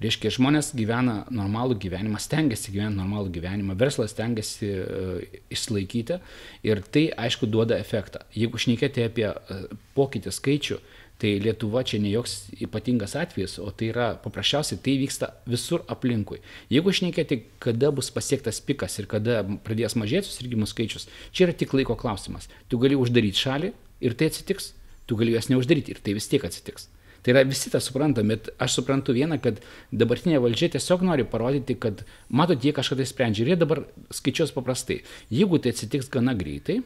Reiškia, žmonės gyvena normalų gyvenimą, stengiasi gyventi normalų gyvenimą, verslas stengiasi uh, išlaikyti ir tai, aišku, duoda efektą. Jeigu šnekėti apie uh, pokytį skaičių, tai Lietuva čia ne joks ypatingas atvejis, o tai yra paprasčiausiai tai vyksta visur aplinkui. Jeigu šnekėti, kada bus pasiektas pikas ir kada pradės mažėti susirgymų skaičius, čia yra tik laiko klausimas. Tu gali uždaryti šalį ir tai atsitiks tu gali jos neuždaryti ir tai vis tiek atsitiks. Tai yra visi tą suprantam, bet aš suprantu vieną, kad dabartinė valdžia tiesiog nori parodyti, kad matot, jie kažką tai sprendžia ir jie dabar skaičiuos paprastai. Jeigu tai atsitiks gana greitai,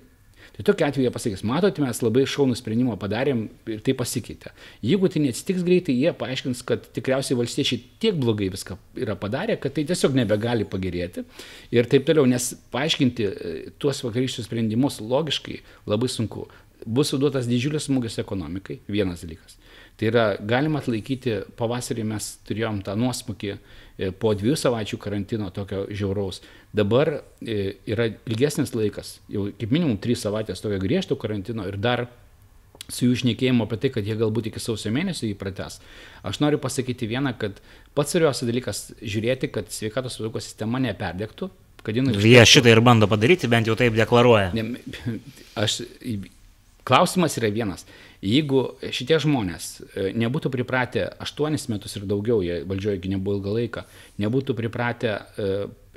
tai tokia atveju jie pasakys, matot, mes labai šaunų sprendimą padarėm ir tai pasikeitė. Jeigu tai neatsitiks greitai, jie paaiškins, kad tikriausiai valstiečiai tiek blogai viską yra padarę, kad tai tiesiog nebegali pagerėti ir taip toliau, nes paaiškinti e, tuos vakarykščius sprendimus logiškai labai sunku bus suduotas didžiulis smūgis ekonomikai, vienas dalykas. Tai yra, galima atlaikyti, pavasarį mes turėjom tą nuosmukį e, po dviejų savaičių karantino tokio žiauraus. Dabar e, yra ilgesnis laikas, jau kaip minimum trys savaitės tokio griežto karantino ir dar su jų šnekėjimu apie tai, kad jie galbūt iki sausio mėnesio jį prates. Aš noriu pasakyti vieną, kad pats svarbiausias dalykas žiūrėti, kad sveikatos apsaugos sistema neperdėktų. Jie šitą ir bando padaryti, bent jau taip deklaruoja. Ne, aš Klausimas yra vienas. Jeigu šitie žmonės e, nebūtų pripratę 8 metus ir daugiau, jie valdžioje nebuvo ilgą laiką, nebūtų pripratę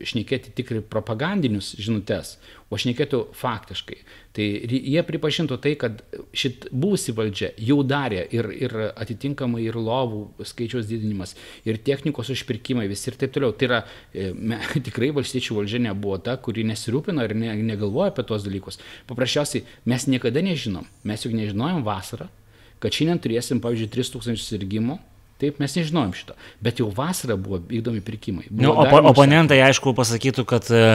šnekėti tik propagandinius žinutės, o šnekėtų faktiškai. Tai jie pripažintų tai, kad šit būsi valdžia jau darė ir, ir atitinkamai ir lovų skaičiaus didinimas, ir technikos užpirkimai, visi ir taip toliau. Tai yra, e, me, tikrai valstiečių valdžia nebuvo ta, kuri nesirūpino ir ne, negalvoja apie tos dalykus. Paprasčiausiai mes niekada nežinom, mes juk nežinojom vasarą, kad šiandien turėsim, pavyzdžiui, 3000 sirgymų Taip, mes nežinojom šito. Bet jau vasarą buvo vykdomi pirkimai. Nu, opo, oponentai, aišku, pasakytų, kad e,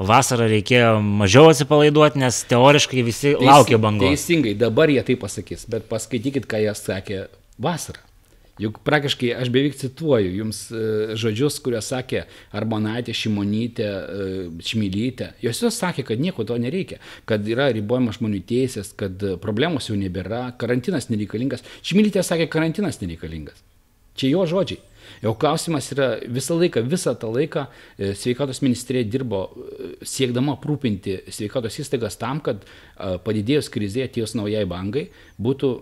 vasarą reikėjo mažiau atsipalaiduoti, nes teoriškai visi Teisi, laukia bangos. Teisingai, dabar jie tai pasakys, bet paskaitykit, ką jie sakė vasarą. Juk praktiškai aš beveik cituoju jums e, žodžius, kuriuos sakė Arbonaitė, Šimonytė, Šmilytė. E, Jos jos sakė, kad nieko to nereikia, kad yra ribojama žmonių teisės, kad problemos jau nebėra, karantinas nereikalingas. Šmilytė sakė, karantinas nereikalingas. Čia jo žodžiai. Jau klausimas yra visą laiką, visą tą laiką e, sveikatos ministerija dirbo e, siekdama aprūpinti sveikatos įstaigas tam, kad e, padidėjus krizėje atėjus naujai bangai būtų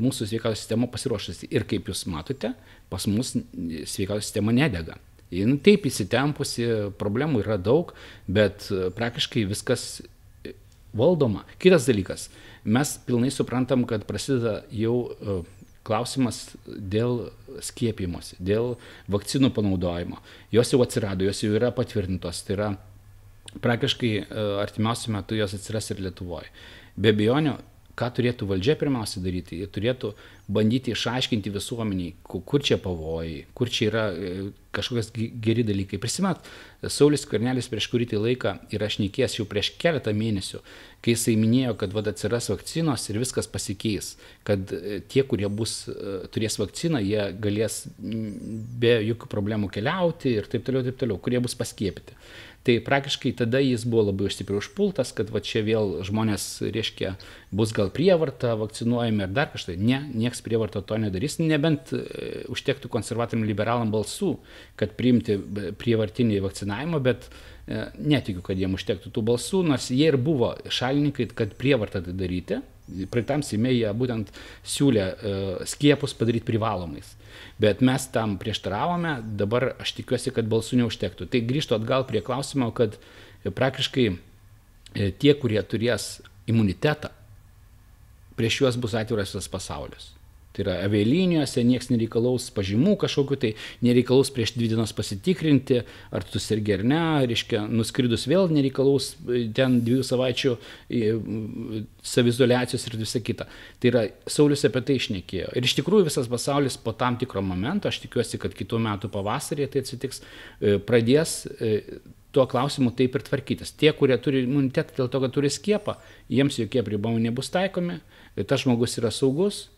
mūsų sveikatos sistema pasiruošusi. Ir kaip jūs matote, pas mus sveikatos sistema nedega. Jis taip įsitempusi, problemų yra daug, bet praktiškai viskas valdoma. Kitas dalykas, mes pilnai suprantam, kad prasideda jau klausimas dėl skiepimosi, dėl vakcinų panaudojimo. Jos jau atsirado, jos jau yra patvirtintos, tai yra praktiškai e, artimiausiu metu jos atsiras ir Lietuvoje. Be abejonių, ką turėtų valdžia pirmiausia daryti? Jie turėtų bandyti išaiškinti visuomeniai, kur čia pavojai, kur čia yra e, kažkokias geri dalykai. Prisimet, Saulis Karnelis prieš kurį tai laiką yra šnekėjęs jau prieš keletą mėnesių, kai jisai minėjo, kad vad atsiras vakcinos ir viskas pasikeis, kad e, tie, kurie bus, e, turės vakciną, jie galės be jokių problemų keliauti ir taip toliau, taip toliau, kurie bus paskiepyti. Tai praktiškai tada jis buvo labai stipriai užpultas, kad va čia vėl žmonės, reiškia, bus gal prievarta vakcinuojami ar dar kažtai. Ne, nieks prievarta to nedarys, nebent e, užtektų konservatoriam liberalam balsų, kad priimti prievartinį vakcinavimą, bet e, netikiu, kad jiem užtektų tų balsų, nors jie ir buvo šalininkai, kad prievartą tai daryti. Praeitam Seime jie būtent siūlė skiepus padaryti privalomais. Bet mes tam prieštaravome, dabar aš tikiuosi, kad balsų neužtektų. Tai grįžtu atgal prie klausimo, kad praktiškai e, tie, kurie turės imunitetą, prieš juos bus atviras visas pasaulis. Tai yra avialinijose niekas nereikalaus pažymų kažkokiu, tai nereikalaus prieš dvi dienas pasitikrinti, ar tu sergi ar ne, reiškia, nuskridus vėl nereikalaus e, ten dviejų savaičių e, savizolacijos ir visa kita. Tai yra, Saulis apie tai išnekėjo. Ir iš tikrųjų visas pasaulis po tam tikro momento, aš tikiuosi, kad kitų metų pavasarį tai atsitiks, e, pradės tuo klausimu taip ir tvarkytis. Tie, kurie turi imunitetą dėl to, kad turi skiepą, jiems jokie pribomai nebus taikomi, tas žmogus yra saugus,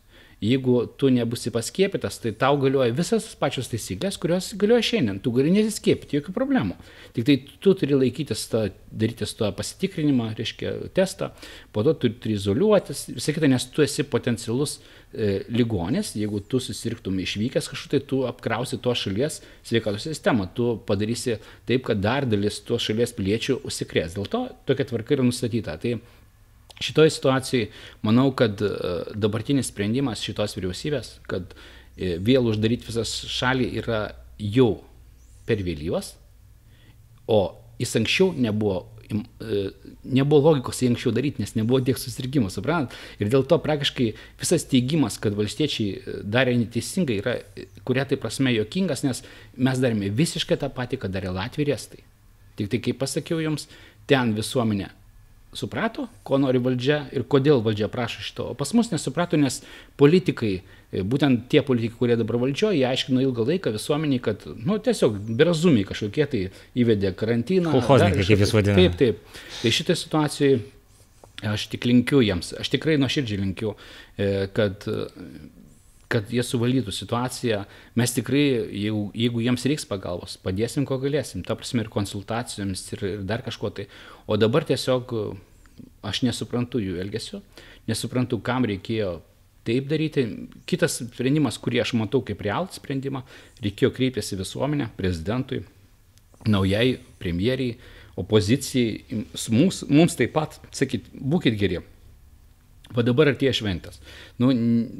jeigu tu nebusi paskiepytas, tai tau galioja visas pačios taisyklės, kurios galioja šiandien. Tu gali nesiskiepyti, jokių problemų. Tik tai tu turi laikytis to, darytis to pasitikrinimą, reiškia testą, po to tu turi izoliuotis, visą kitą, nes tu esi potencialus e, ligonis, jeigu tu susirgtum išvykęs kažkur, tai tu apkrausi to šalies sveikatos sistemą, tu padarysi taip, kad dar dalis to šalies piliečių užsikrės. Dėl to tokia tvarka yra nustatyta. Tai Šitoje situacijoje manau, kad e, dabartinis sprendimas šitos vyriausybės, kad e, vėl uždaryti visas šalį yra jau per vėlyvas, o jis anksčiau nebuvo, e, nebuvo logikos jį anksčiau daryti, nes nebuvo tiek susirgymų, suprantat? Ir dėl to praktiškai visas teigimas, kad valstiečiai darė neteisingai, yra kuria tai prasme jokingas, nes mes darėme visiškai tą patį, ką darė Latvija ir Estai. Tik tai, kaip pasakiau jums, ten visuomenė suprato, ko nori valdžia ir kodėl valdžia prašo šito. O pas mus nesuprato, nes politikai, e, būtent tie politikai, kurie dabar valdžioje, jie aiškino ilgą laiką visuomeniai, kad, nu, tiesiog berazumiai kažkokie tai įvedė karantiną. Kolchoznikai, kaip jūs vadinate. Taip, taip. Tai šitą situaciją aš tik linkiu jiems, aš tikrai nuoširdžiai linkiu, e, kad kad jie suvalytų situaciją. Mes tikrai, jeigu, jeigu jiems reiks pagalbos, padėsim, ko galėsim, ta prasme ir konsultacijoms, ir, ir dar kažko tai. O dabar tiesiog aš nesuprantu jų elgesio, nesuprantu, kam reikėjo taip daryti. Kitas sprendimas, kurį aš matau kaip realų sprendimą, reikėjo kreiptis į visuomenę, prezidentui, naujai premjeriai, opozicijai, mums, mums taip pat sakyti, būkite geri. Va dabar artėja šventės. Nu,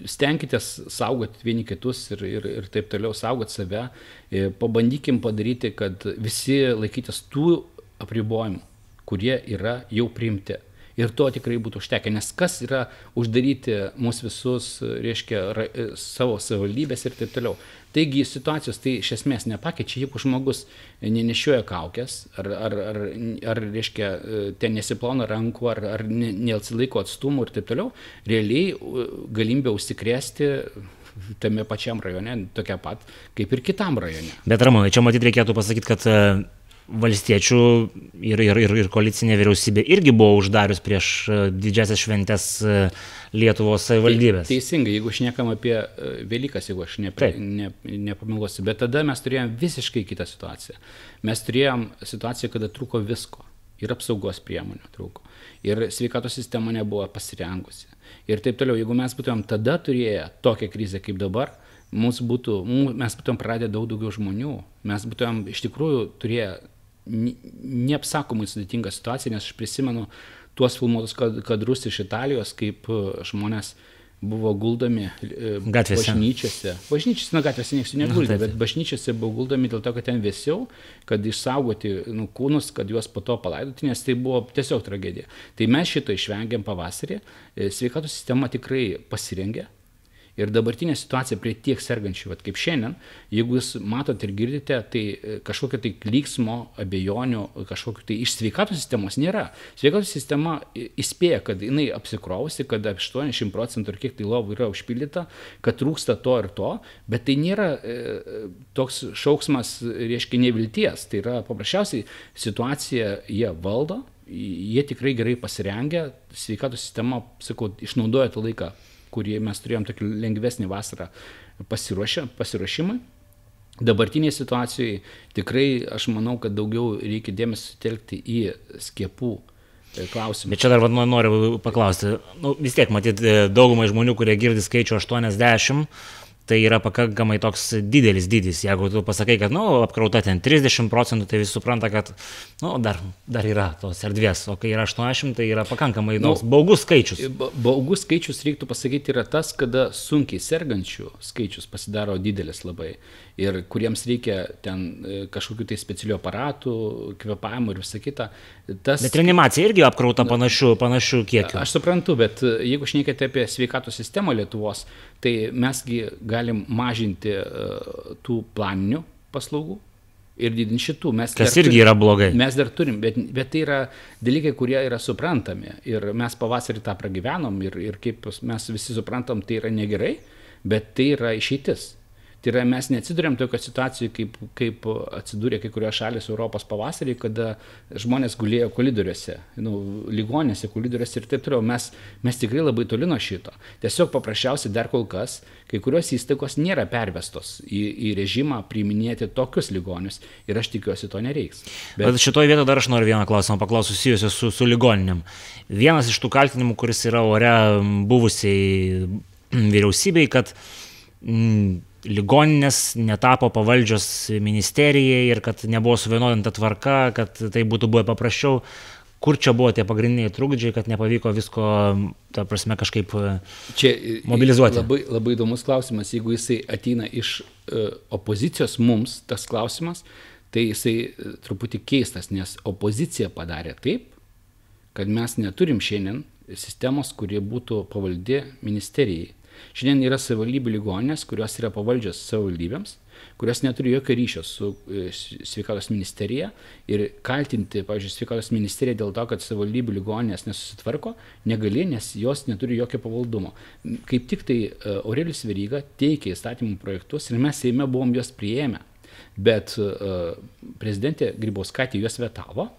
stenkitės saugoti vieni kitus ir, ir, ir taip toliau, saugoti save. E, pabandykim padaryti, kad visi laikytis tų apribojimų, kurie yra jau priimti. Ir to tikrai būtų užtekę, nes kas yra uždaryti mūsų visus, reiškia, ra, savo savivaldybės ir taip toliau. Taigi situacijos tai iš esmės nepakeičia, jeigu žmogus nenešioja kaukės, ar, ar, ar, ar reiškia, ten nesiplauna rankų, ar, ar neatsilaiko atstumų ir taip toliau, realiai galimybė užsikrėsti tame pačiam rajone tokia pat kaip ir kitam rajone. Bet Ramonai, čia matyt reikėtų pasakyti, kad valstiečių ir, ir, ir, ir koalicinė vyriausybė irgi buvo uždarius prieš e, didžiasias šventės e, Lietuvos savivaldybės. Teisingai, jeigu aš niekam apie e, Velykas, jeigu aš ne, ne, nepamiluosiu, bet tada mes turėjom visiškai kitą situaciją. Mes turėjom situaciją, kada trūko visko. Ir apsaugos priemonių trūko. Ir sveikatos sistema nebuvo pasirengusi. Ir taip toliau, jeigu mes būtumėm tada turėję tokią krizę kaip dabar, mums būtų, mes būtumėm praradę daug daugiau žmonių, mes būtumėm iš tikrųjų turėję neapsakomai sudėtinga situacija, nes aš prisimenu tuos filmuotus kadrus iš Italijos, kaip e, žmonės buvo guldomi e, gatvėse. Bažnyčiose. Bažnyčiose, na gatvėse niekas neguldė, bet bažnyčiose buvo guldomi dėl to, kad ten vėsiau, kad išsaugoti nu, kūnus, kad juos po to palaidoti, nes tai buvo tiesiog tragedija. Tai mes šito išvengėm pavasarį, e, sveikatos sistema tikrai pasirengė, Ir dabartinė situacija prie tiek sergančių, vat, kaip šiandien, jeigu jūs matot ir girdite, tai e, kažkokio tai klyksmo, abejonių, kažkokio tai iš sveikatos sistemos nėra. Sveikatos sistema įspėja, kad jinai apsikrovusi, kad 80 procentų ir kiek tai lovų yra užpildyta, kad trūksta to ir to, bet tai nėra e, toks šauksmas, reiškia, nevilties. Tai yra paprasčiausiai situacija jie valdo, jie tikrai gerai pasirengę, sveikatos sistema, sakau, išnaudoja tą laiką kurį mes turėjom tokį lengvesnį vasarą pasiruošimui. Dabartiniai situacijai tikrai aš manau, kad daugiau reikia dėmesio sutelkti į skiepų e, klausimą. Bet čia dar noriu paklausti, nu, vis tiek matyt daugumai žmonių, kurie girdi skaičių 80, tai yra pakankamai toks didelis dydis. Jeigu tu pasakai, kad, na, nu, apkrauta ten 30 procentų, tai visi supranta, kad, na, nu, dar, dar yra tos erdvės, o kai yra 80, tai yra pakankamai nu, baugus skaičius. Baugus skaičius, reiktų pasakyti, yra tas, kada sunkiai sergančių skaičius pasidaro didelis labai ir kuriems reikia ten e, kažkokių tai specialių aparatų, kvepavimo ir visa kita. Tas... Bet reanimacija irgi apkrauta panašių, panašių kiekių. Aš suprantu, bet e, jeigu šnekėte apie sveikatos sistemą Lietuvos, tai mesgi galim mažinti uh, tų planinių paslaugų, ir didinti šitų. Mes Kas irgi turim, yra blogai. Mes dar turim, bet, bet tai yra dalykai, kurie yra suprantami. Ir mes pavasarį tą pragyvenom ir, ir kaip mes visi suprantam, tai yra negerai, bet tai yra išeitis. Tai yra mes neatsidurėm tokio situacijų, kaip, kaip atsidūrė kai kurios šalis Europos pavasarį, kada žmonės gulėjo koridoriuose, nu, ligonėse, koridoriuose ir taip toliau. Mes, mes tikrai labai toli nuo šito. Tiesiog paprasčiausiai dar kol kas kai kurios įstaigos nėra pervestos į, į režimą priiminėti tokius ligonius ir aš tikiuosi to nereiks. Bet, Bet šitoje vietoje dar aš noriu vieną klausimą paklausti susijusiu su, su ligoninėm. Vienas iš tų kaltinimų, kuris yra ore buvusiai vyriausybei, kad mm, ligoninės netapo pavaldžios ministerijai ir kad nebuvo suvienodinta tvarka, kad tai būtų buvę paprasčiau. Kur čia buvo tie pagrindiniai trukdžiai, kad nepavyko visko, ta prasme, kažkaip e, čia mobilizuoti? Labai, labai įdomus klausimas. Jeigu jisai ateina iš opozicijos mums, tas klausimas, tai jisai truputį keistas, nes opozicija padarė taip, kad mes neturim šiandien sistemos, kurie būtų pavaldi ministerijai. Šiandien yra savivaldybių ligoninės, kurios yra pavaldžios savivaldybėms, kurios neturi jokio ryšio su e, sveikatos ministerija ir kaltinti, pavyzdžiui, sveikatos ministeriją dėl to, kad savivaldybių ligoninės nesusitvarko, negali, nes jos neturi jokio pavaldumo. Kaip tik tai e, Aurelius Veryga teikė įstatymų projektus ir mes Seime buvom juos prieėmę, bet e, prezidentė Grybauskaitė juos vetavo.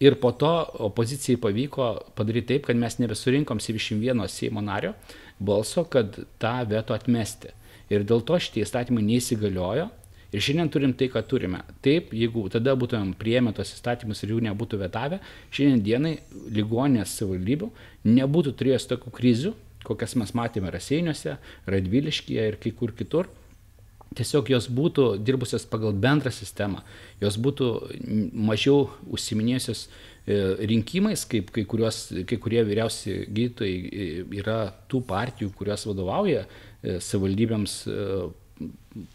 Ir po to opozicijai pavyko padaryti taip, kad mes nebesurinkom 71 Seimo nario, balso, kad tą veto atmesti. Ir dėl to šitie įstatymai neįsigaliojo. Ir šiandien turim tai, ką turime. Taip, jeigu tada būtumėm prieėmę tos įstatymus ir jų nebūtų vetavę, šiandien dienai ligoninės savivaldybių nebūtų turėjęs tokių krizių, kokias mes matėme Raseiniuose, Radviliškyje ir kai kur kitur. Tiesiog jos būtų dirbusios pagal bendrą sistemą, jos būtų mažiau užsiminėjusios rinkimais, kaip kai, kurios, kai kurie vyriausi gydytojai yra tų partijų, kurios vadovauja savivaldybėms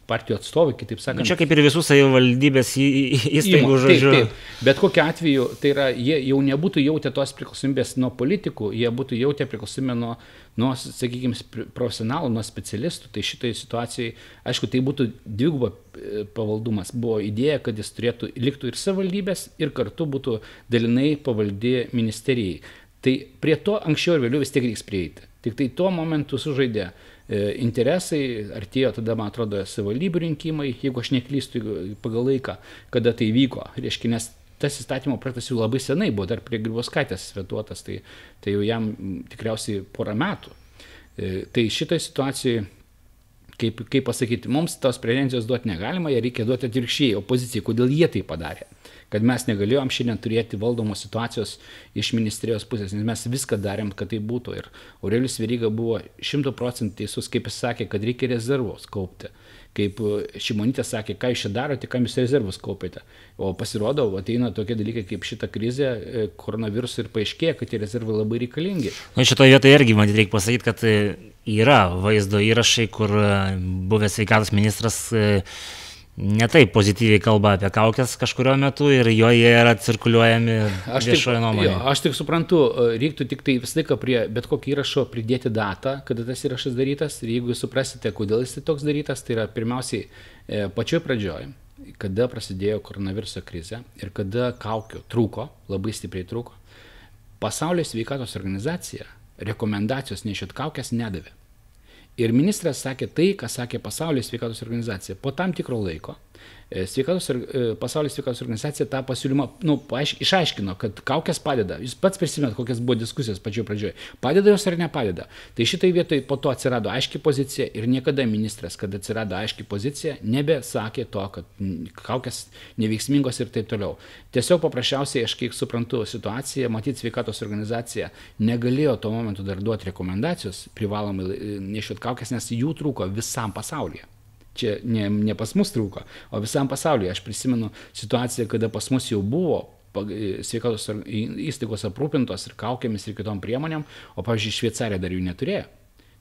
partijų atstovai, kitaip sakant. Čia kaip ir visų savivaldybės įstaigų žodžiu. Taip, taip. Bet kokiu atveju, tai yra, jie jau nebūtų jautę tos priklausomybės nuo politikų, jie būtų jautę priklausomybę nuo, nuo sakykime, profesionalų, nuo specialistų. Tai šitai situacijai, aišku, tai būtų dviguba e, pavaldumas. Buvo idėja, kad jis turėtų liktų ir savivaldybės, ir kartu būtų dalinai pavaldi ministerijai. Tai prie to anksčiau ir vėliau vis tiek reiks prieiti. Tik tai tuo momentu sužaidė E, interesai, artėjo tada, man atrodo, savivaldybių rinkimai, jeigu aš neklystu pagal laiką, kada tai vyko. Reiškia, nes tas įstatymo projektas jau labai senai buvo, dar prie Grybauskaitės svetuotas, tai, tai jau jam tikriausiai porą metų. E, tai šitoj situacijai, kaip, kaip pasakyti, mums tos prevencijos duoti negalima, ją reikia duoti atvirkščiai opozicijai, kodėl jie tai padarė kad mes negalėjom šiandien turėti valdomos situacijos iš ministerijos pusės, nes mes viską darėm, kad tai būtų. Ir Aurelius Veryga buvo šimtų procentų teisus, kaip jis sakė, kad reikia rezervus kaupti. Kaip Šimonytė sakė, ką jūs čia darote, kam jūs rezervus kaupėte. O pasirodo, ateina tokie dalykai kaip šita krizė, e, koronavirusų ir paaiškėja, kad tie rezervai labai reikalingi. Na, šitoje vietoje irgi, man reikia pasakyti, kad e, yra vaizdo įrašai, kur e, buvęs sveikatos ministras netaip pozityviai kalba apie kaukės kažkurio metu ir joje yra cirkuliuojami viešoje nuomonėje. Aš tik suprantu, e, reiktų tik tai visą laiką prie bet kokio įrašo pridėti datą, kada tas įrašas darytas ir jeigu suprasite, kodėl jis toks darytas, tai yra pirmiausiai e, pačioj pradžioj, kada prasidėjo koronaviruso krizė ir kada kaukių trūko, labai stipriai trūko, pasaulio sveikatos organizacija rekomendacijos nešiot kaukės nedavė. Ir ministras sakė tai, ką sakė pasaulio sveikatos organizacija. Po tam tikro laiko sveikatos, e, pasaulio sveikatos organizacija tą pasiūlymą nu, paaiš, išaiškino, kad kaukės padeda. Jūs pats prisimenat, kokias buvo diskusijos pačioje pradžioje. Padeda jos ar nepadeda. Tai šitai vietoj po to atsirado aiški pozicija ir niekada ministras, kad atsirado aiški pozicija, nebesakė to, kad kaukės neveiksmingos ir taip toliau. Tiesiog paprasčiausiai, aš kiek suprantu situaciją, matyti sveikatos organizacija negalėjo tuo momentu dar duoti rekomendacijos privalomai e, nešiot kaukės, nes jų trūko visam pasaulyje čia ne, ne pas mus trūko, o visam pasaulyje. Aš prisimenu situaciją, kada pas mus jau buvo sveikatos įstaigos aprūpintos ir kaukėmis ir kitom priemonėm, o, pavyzdžiui, Šveicarija dar jų neturėjo.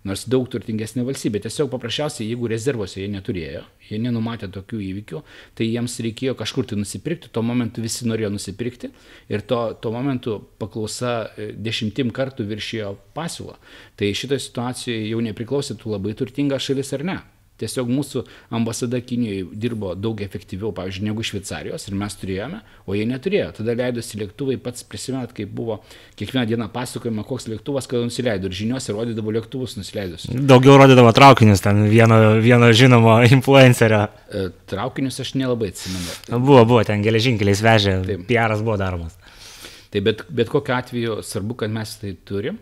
Nors daug turtingesnė valstybė. Tiesiog paprasčiausiai, jeigu rezervuose jie neturėjo, jie nenumatė tokių įvykių, tai jiems reikėjo kažkur tai nusipirkti, tuo momentu visi norėjo nusipirkti ir to, tuo momentu paklausa e, dešimtim kartų viršijo pasiūlą. Tai šitoje situacijoje jau nepriklausytų labai turtinga šalis ar ne. Tiesiog mūsų ambasada Kinijoje dirbo daug efektyviau, pavyzdžiui, negu Šveicarijos ir mes turėjome, o jie neturėjo. Tada leidosi lėktuvai, pats prisimenat, kaip buvo kiekvieną dieną pasakojama, koks lėktuvas, kada nusileido ir žiniuose rodydavo lėktuvus nusileidus. Daugiau rodydavo traukinius, ten vieno, vieno žinomo influencerio. E, traukinius aš nelabai atsimenu. Buvo, buvo, ten geležinkeliais vežė, PRas buvo daromas. Tai bet, bet kokiu atveju svarbu, kad mes tai turim.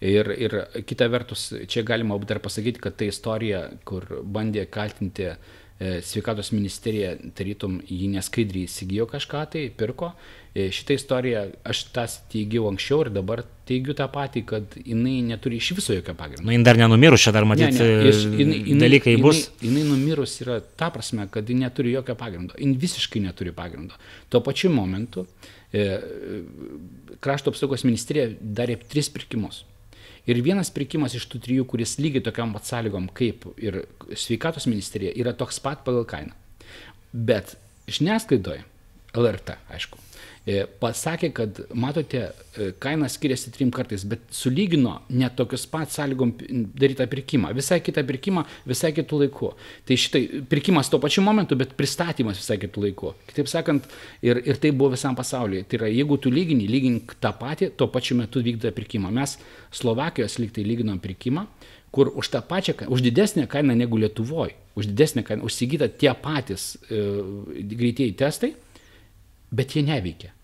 Ir, ir kita vertus, čia galima dar pasakyti, kad ta istorija, kur bandė kaltinti e, sveikatos ministerija, tarytum, jį neskaidriai įsigijo kažką tai, pirko. E, šitą istoriją aš tas teigiau anksčiau ir dabar teigiu tą patį, kad jinai neturi iš viso jokio pagrindo. Nu, jin dar nenumirus, čia dar matyti ne, ne, jis, jinai, jinai, dalykai jinai, bus. Jinai, jinai numirus yra ta prasme, kad ji neturi jokio pagrindo. Jin visiškai neturi pagrindo. Tuo pačiu momentu e, krašto apsaugos ministerija darė tris pirkimus. Ir vienas pirkimas iš tų trijų, kuris lygiai tokiam pat sąlygom kaip ir sveikatos ministerija, yra toks pat pagal kainą. Bet žiniasklaidoje, LRT, aišku, pasakė, kad matote, e, kaina skiriasi trim kartais, bet sulygino net tokius pat sąlygom darytą pirkimą, visai kitą pirkimą, visai kitų laikų. Tai šitai pirkimas tuo pačiu momentu, bet pristatymas visai kitų laikų. Kitaip sakant, ir, ir tai buvo visam pasaulyje. Tai yra, jeigu tu lygini, lygink tą patį, tuo pačiu metu vykdo pirkimą. Mes Slovakijos lygtai lyginom pirkimą, kur už tą pačią, už didesnę kainą negu Lietuvoje, už didesnę kainą užsigyta tie patys e, greitieji testai, bet jie neveikia.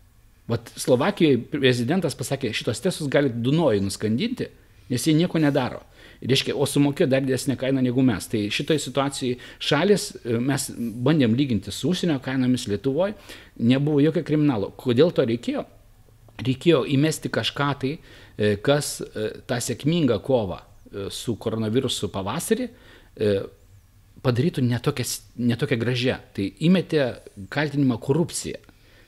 Vat Slovakijoje prezidentas pasakė, šitos testus gali Dunojui nuskandinti, nes jie nieko nedaro. Reiškia, o sumokėjo dar didesnę kainą negu mes. Tai šitoje situacijoje šalis, e, mes bandėm lyginti su užsienio kainomis Lietuvoje, nebuvo jokio kriminalo. Kodėl to reikėjo? Reikėjo įmesti kažką tai, e, kas e, tą sėkmingą kovą su koronavirusu pavasarį padarytų netokia, netokia gražia. Tai įmetė kaltinimą korupciją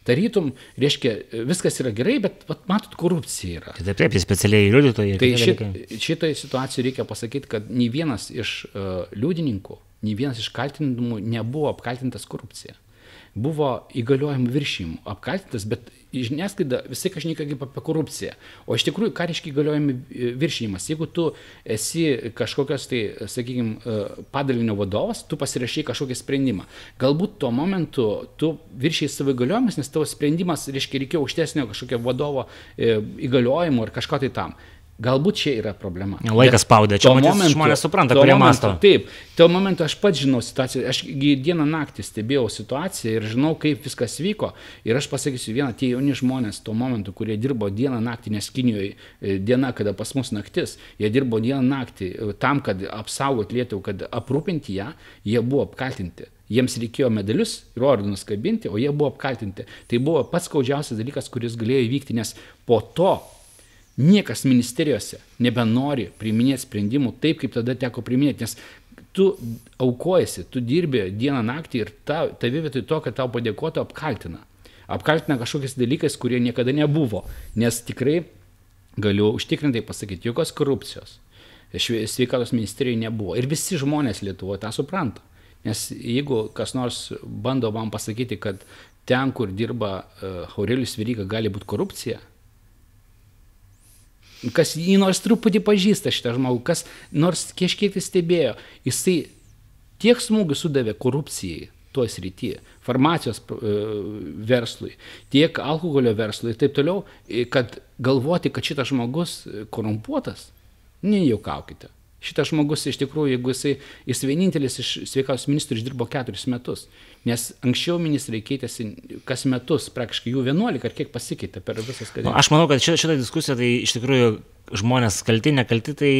Tarytum, reiškia, viskas yra gerai, bet vat, matot, korupcija yra. Tai taip, taip, specialiai liudytojai. Tai šit, šitai situacijai reikia pasakyti, kad nei vienas iš uh, liudininkų, nei vienas iš kaltinimų nebuvo apkaltintas korupcija buvo įgaliojimų viršymų apkaltintas, bet žiniasklaida visai kažkaip kaip apie korupciją. O iš tikrųjų, ką reiškia įgaliojimų viršymas? Jeigu tu esi kažkokios tai, sakykime, padalinio vadovas, tu pasirašai kažkokį sprendimą. Galbūt tuo momentu tu viršiai savo įgaliojimus, nes tavo sprendimas, reiškia, reikėjo aukštesnio kažkokio vadovo e, įgaliojimo ar kažko tai tam. Galbūt čia yra problema. Laikas spaudė, čia momentu, žmonės supranta, kurie masto. Taip, tuo momentu aš pats žinau situaciją, aš dieną naktį stebėjau situaciją ir žinau, kaip viskas vyko. Ir aš pasakysiu vieną, tie jauni žmonės tuo momentu, kurie dirbo dieną naktį, nes Kinijoje diena, kada pas mus naktis, jie dirbo dieną naktį e, tam, kad apsaugot Lietuvą, kad aprūpinti ją, jie buvo apkaltinti. Jiems reikėjo medalius ir ordinus kabinti, o jie buvo apkaltinti. Tai buvo pats skaudžiausias dalykas, kuris galėjo įvykti, nes po to Niekas ministerijose nebenori priiminėti sprendimų taip, kaip tada teko priiminėti, nes tu aukojasi, tu dirbi dieną naktį ir ta, tavi vietoj to, kad tau padėkotų, apkaltina. Apkaltina kažkokiais dalykais, kurie niekada nebuvo. Nes tikrai galiu užtikrintai pasakyti, jokios korupcijos sveikatos ministerijoje nebuvo. Ir visi žmonės Lietuvoje tą supranta. Nes jeigu kas nors bando man pasakyti, kad ten, kur dirba uh, Aurelius Vyryga, gali būti korupcija, kas jį nors truputį pažįsta šitą žmogų, kas nors kažkiek tai stebėjo, jisai tiek smūgių sudavė korupcijai tuo srityje, farmacijos e, verslui, tiek alkoholio verslui ir taip toliau, e, kad galvoti, kad šitas žmogus korumpuotas, nejuokaukite. Šitas žmogus iš tikrųjų, jeigu jisai, jis vienintelis iš sveikatos ministrų išdirbo keturis metus, nes anksčiau ministrai keitėsi kas metus, praktiškai jų 11 ar kiek pasikeitė per visas kadencijas. Aš manau, kad šitą, šitą diskusiją tai iš tikrųjų žmonės kalti, nekalti, tai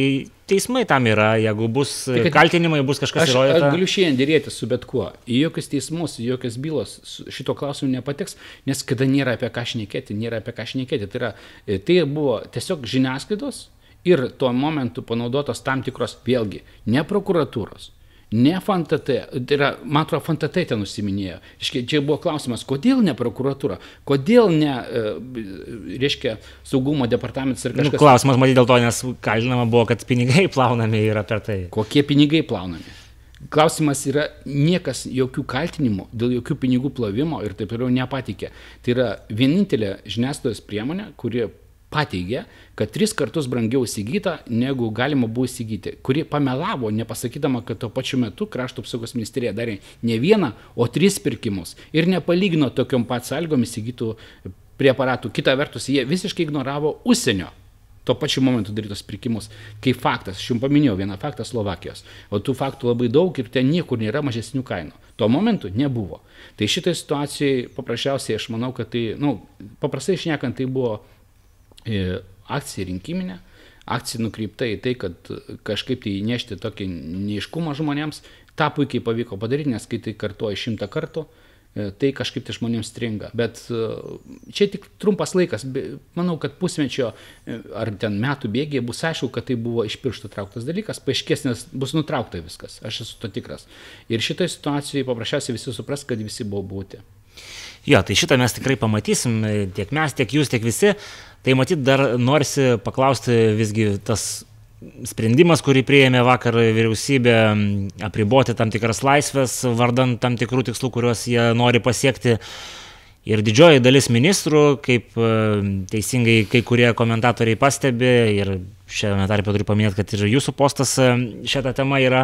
teismai tam yra, jeigu bus tai, kaltinimai, bus kažkas aš, įrodyta. Aš galiu šiandien dėrėti su bet kuo. Į jokius teismus, į jokias bylos šito klausimu nepateks, nes kada nėra apie ką šnekėti, nėra apie ką šnekėti. Tai, yra, tai buvo tiesiog žiniasklaidos ir tuo momentu panaudotos tam tikros, vėlgi, ne prokuratūros, ne FNTT, tai yra, man atrodo, FNTT ten nusiminėjo. Čia buvo klausimas, kodėl ne prokuratūra, kodėl ne, e, reiškia, saugumo departamentas ir nu, kažkas. Nu, klausimas, matyt, dėl to, nes kaltinama buvo, kad pinigai plaunami yra per tai. Kokie pinigai plaunami? Klausimas yra, niekas jokių kaltinimų dėl jokių pinigų plovimo ir taip toliau nepatikė. Tai yra vienintelė žiniasklaidos priemonė, kuri pateigė, kad tris kartus brangiau įsigyta, negu galima buvo įsigyti, kuri pamelavo, nepasakydama, kad tuo pačiu metu krašto apsaugos ministerija darė ne vieną, o tris pirkimus ir nepalygino tokiom pat sąlygom įsigytų preparatų. Kita vertus, jie visiškai ignoravo užsienio tuo pačiu momentu darytos pirkimus. Kaip faktas, aš jums paminėjau vieną faktą Slovakijos, o tų faktų labai daug ir ten niekur nėra mažesnių kainų. Tuo momentu nebuvo. Tai šitai situacijai paprasčiausiai aš manau, kad tai, na, nu, paprastai išnekant, tai buvo akcija rinkiminė, akcija nukreipta į tai, kad kažkaip tai įnešti tokį neiškumą žmonėms. Ta puikiai pavyko padaryti, nes kai tai kartuoja šimtą kartų, e, tai kažkaip tai žmonėms stringa. Bet e, čia tik trumpas laikas, manau, kad pusmečio e, ar ten metų bėgiai bus aišku, kad tai buvo iš pirštų trauktas dalykas, paaiškės, nes bus nutraukta viskas, aš esu to tikras. Ir šitoje situacijoje paprasčiausiai visi supras, kad visi buvo būti. Jo, tai šitą mes tikrai pamatysim, tiek mes, tiek jūs, tiek visi. Tai matyt, dar norisi paklausti visgi tas sprendimas, kurį prieėmė vakar vyriausybė, apriboti tam tikras laisvės, vardant tam tikrų tikslų, kuriuos jie nori pasiekti. Ir didžioji dalis ministrų, kaip e, teisingai kai kurie komentatoriai pastebi, ir šiame tarpe turiu paminėti, kad ir jūsų postas e, šią temą yra,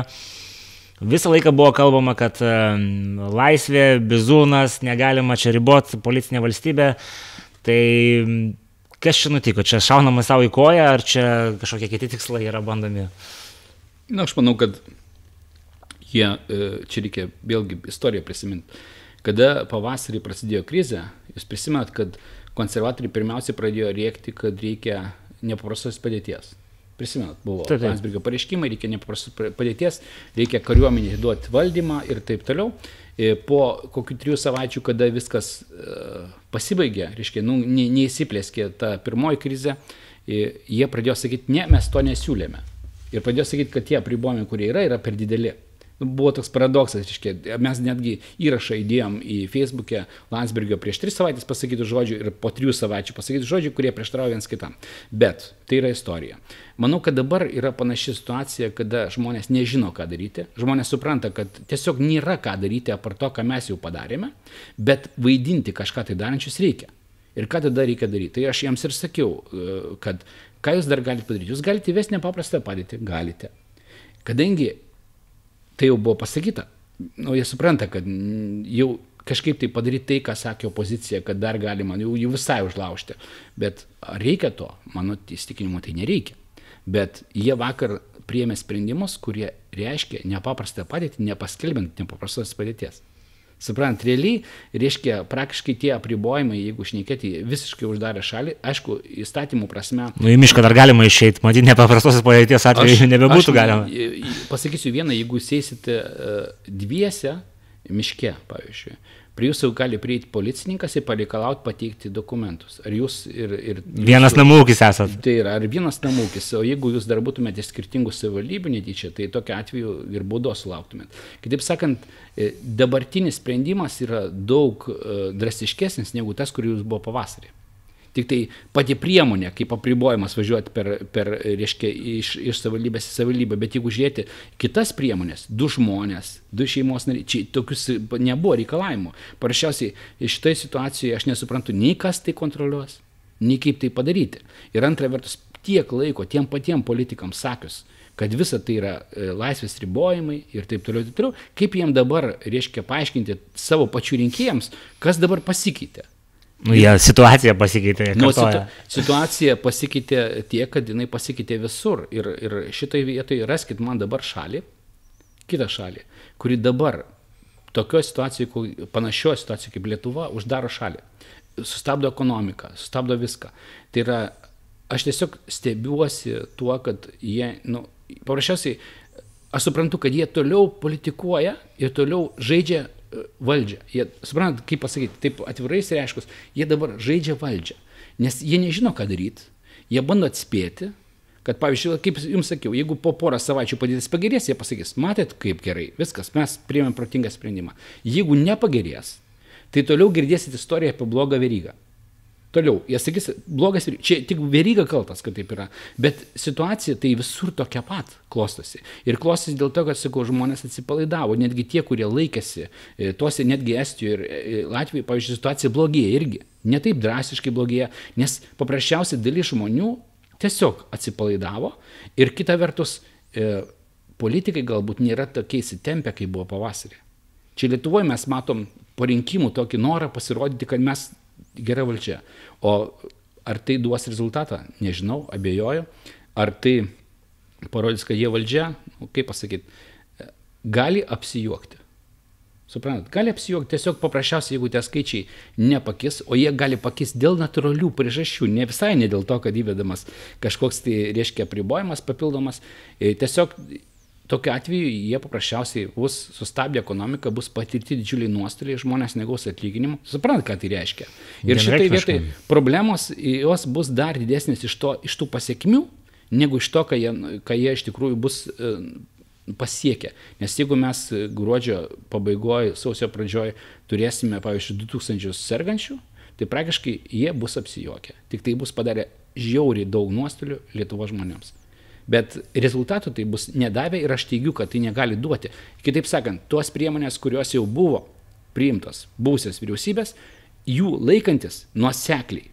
visą laiką buvo kalbama, kad e, laisvė, bizūnas, negalima čia riboti policinė valstybė. Tai Kas čia nutiko? Čia šaunama savo į koją, ar čia kažkokie kiti tikslai yra bandomi? Na, aš manau, kad jie, e, čia reikia vėlgi istoriją prisiminti. Kada pavasarį prasidėjo krizė, jūs prisimenat, kad konservatoriai pirmiausiai pradėjo rėkti, kad reikia nepaprastos padėties. Prisimenat, buvo Landsbergio pareiškimai, reikia nepaprastos padėties, reikia kariuomenį duoti valdymą ir taip toliau. E, po kokių trijų savaičių, kada viskas e, pasibaigė, reiškia, nu, neįsiplėskė ta pirmoji krizė, e, jie pradėjo sakyti, ne, mes to nesiūlėme. Ir pradėjo sakyti, kad tie apribojimai, kurie yra, yra per dideli. Buvo toks paradoksas, reiškia, mes netgi įrašą įdėjom į Facebook'e Landsbergio prieš tris savaitės pasakytų žodžių ir po trijų savaičių pasakytų žodžių, kurie prieštarauja viens kitam. Bet tai yra istorija. Manau, kad dabar yra panaši situacija, kada žmonės nežino, ką daryti, žmonės supranta, kad tiesiog nėra ką daryti apart to, ką mes jau padarėme, bet vaidinti kažką tai darančius reikia. Ir ką tada reikia daryti? Tai aš jiems ir sakiau, e, kad ką jūs dar galite padaryti? Jūs galite įvesti nepaprastą padėtį, galite. Kadangi tai jau buvo pasakyta, nu, jie supranta, kad jau kažkaip tai padaryti tai, ką sakė opozicija, kad dar galima jau, jau visai užlaužti. Bet reikia to? Mano įstikinimu tai nereikia. Bet jie vakar priėmė sprendimus, kurie reiškia nepaprastą padėtį, nepaskelbint nepaprastos padėties. Suprant, realiai, reiškia, praktiškai tie apribojimai, jeigu šnekėti, visiškai uždarė šalį, aišku, įstatymų prasme. Nu, į mišką dar galima išeiti, matyti, nepaprastosios padėties atveju nebebūtų aš, galima. Pasakysiu vieną, jeigu eisite uh, dviese miške, pavyzdžiui, Prie jūsų gali prieiti policininkas ir pareikalauti pateikti dokumentus. Ar jūs ir... ir vienas namūkis esate. Tai yra, ar vienas namūkis, o jeigu jūs dar būtumėte iš skirtingų savivaldybių netyčia, tai tokiu atveju ir baudos sulauktumėt. Kitaip sakant, e, dabartinis sprendimas yra daug e, drastiškesnis negu tas, kurį jūs buvo pavasarį. Tik tai pati priemonė, kaip apribojimas važiuoti per, per reiškia, iš, iš savivaldybės į savivaldybę, bet jeigu žiūrėti kitas priemonės, du žmonės, du šeimos nariai, čia tokius nebuvo reikalavimų. Parašiausiai šitoje situacijoje aš nesuprantu nei kas tai kontroliuos, nei kaip tai padaryti. Ir antra vertus, tiek laiko tiem patiem politikams sakius, kad visa tai yra e, laisvės ribojimai ir taip toliau, taip toliau, kaip jiem dabar, reiškia, paaiškinti savo pačių rinkėjams, kas dabar pasikeitė. Nu, jie situacija pasikeitė. Nu, situ, situacija pasikeitė tiek, kad jinai pasikeitė visur. Ir, ir šitai vietai raskit man dabar šalį, kitą šalį, kuri dabar tokioje situacijoje, panašioje situacijoje kaip Lietuva, uždaro šalį. Sustabdo ekonomiką, sustabdo viską. Tai yra, aš tiesiog stebiuosi tuo, kad jie, nu, paprasčiausiai, aš suprantu, kad jie toliau politikuoja ir toliau žaidžia valdžią. Jie, suprantat, kaip pasakyti, taip atvirai reiškus, jie dabar žaidžia valdžią, nes jie nežino, ką daryti, jie bando atspėti, kad, pavyzdžiui, kaip jums sakiau, jeigu po porą savaičių padėtis pagerės, jie pasakys, matėt, kaip gerai, viskas, mes priėmėm protingą sprendimą. Jeigu nepagerės, tai toliau girdėsit istoriją apie blogą verygą. Toliau, jie sakys, blogas, čia tik veryga kaltas, kad taip yra, bet situacija tai visur tokia pat klostosi. Ir klostosi dėl to, kad, sakau, žmonės atsipalaidavo, netgi tie, kurie laikėsi, e, tuose netgi Estijoje ir e, Latvijoje, pavyzdžiui, situacija blogėja irgi. Ne taip drastiškai blogėja, nes paprasčiausiai dalis žmonių tiesiog atsipalaidavo ir kita vertus, e, politikai galbūt nėra tokie įsitempę, kaip buvo pavasarį. Čia Lietuvoje mes matom po rinkimų tokį norą pasirodyti, kad mes gera valdžia. O ar tai duos rezultatą, nežinau, abejoju. Ar tai parodys, kad jie valdžia, nu, kaip pasakyti, gali apsijuokti. Suprantat, gali apsijuokti tiesiog paprasčiausiai, jeigu tie skaičiai nepakis, o jie gali pakis dėl natūralių priežasčių, ne visai ne dėl to, kad įvedamas kažkoks tai reiškia pribojimas papildomas, e, tiesiog Tokiu atveju jie paprasčiausiai bus sustabdę ekonomiką, bus patirti didžiuliai nuostoliai, žmonės negaus atlyginimų. Suprant, ką tai reiškia. Ir šitai vietai problemos jos bus dar didesnės iš, to, iš tų pasiekmių, negu iš to, ką jie, ką jie iš tikrųjų bus e, pasiekę. Nes jeigu mes gruodžio pabaigoje, sausio pradžioje turėsime, pavyzdžiui, 2000 sergančių, tai praktiškai jie bus apsijokę. Tik tai bus padarę žiauriai daug nuostolių Lietuvo žmonėms. Bet rezultatų tai bus nedavę ir aš teigiu, kad tai negali duoti. Kitaip sakant, tuos priemonės, kurios jau buvo priimtos būsios vyriausybės, jų laikantis nuosekliai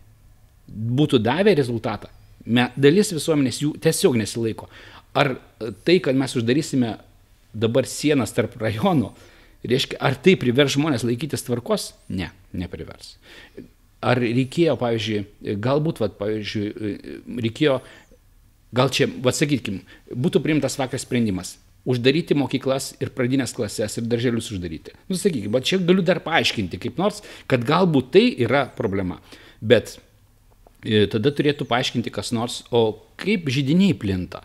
būtų davę rezultatą. Dalis visuomenės jų tiesiog nesilaiko. Ar tai, kad mes uždarysime dabar sienas tarp rajonų, reiškia, ar tai privers žmonės laikytis tvarkos? Ne, neprivers. Ar reikėjo, pavyzdžiui, galbūt, vat, pavyzdžiui, reikėjo gal čia, va sakykim, būtų priimtas vakar sprendimas uždaryti mokyklas ir pradinės klases ir darželius uždaryti. Nu, sakykime, bet čia galiu dar paaiškinti kaip nors, kad galbūt tai yra problema. Bet e, tada turėtų paaiškinti kas nors, o kaip žydiniai plinta.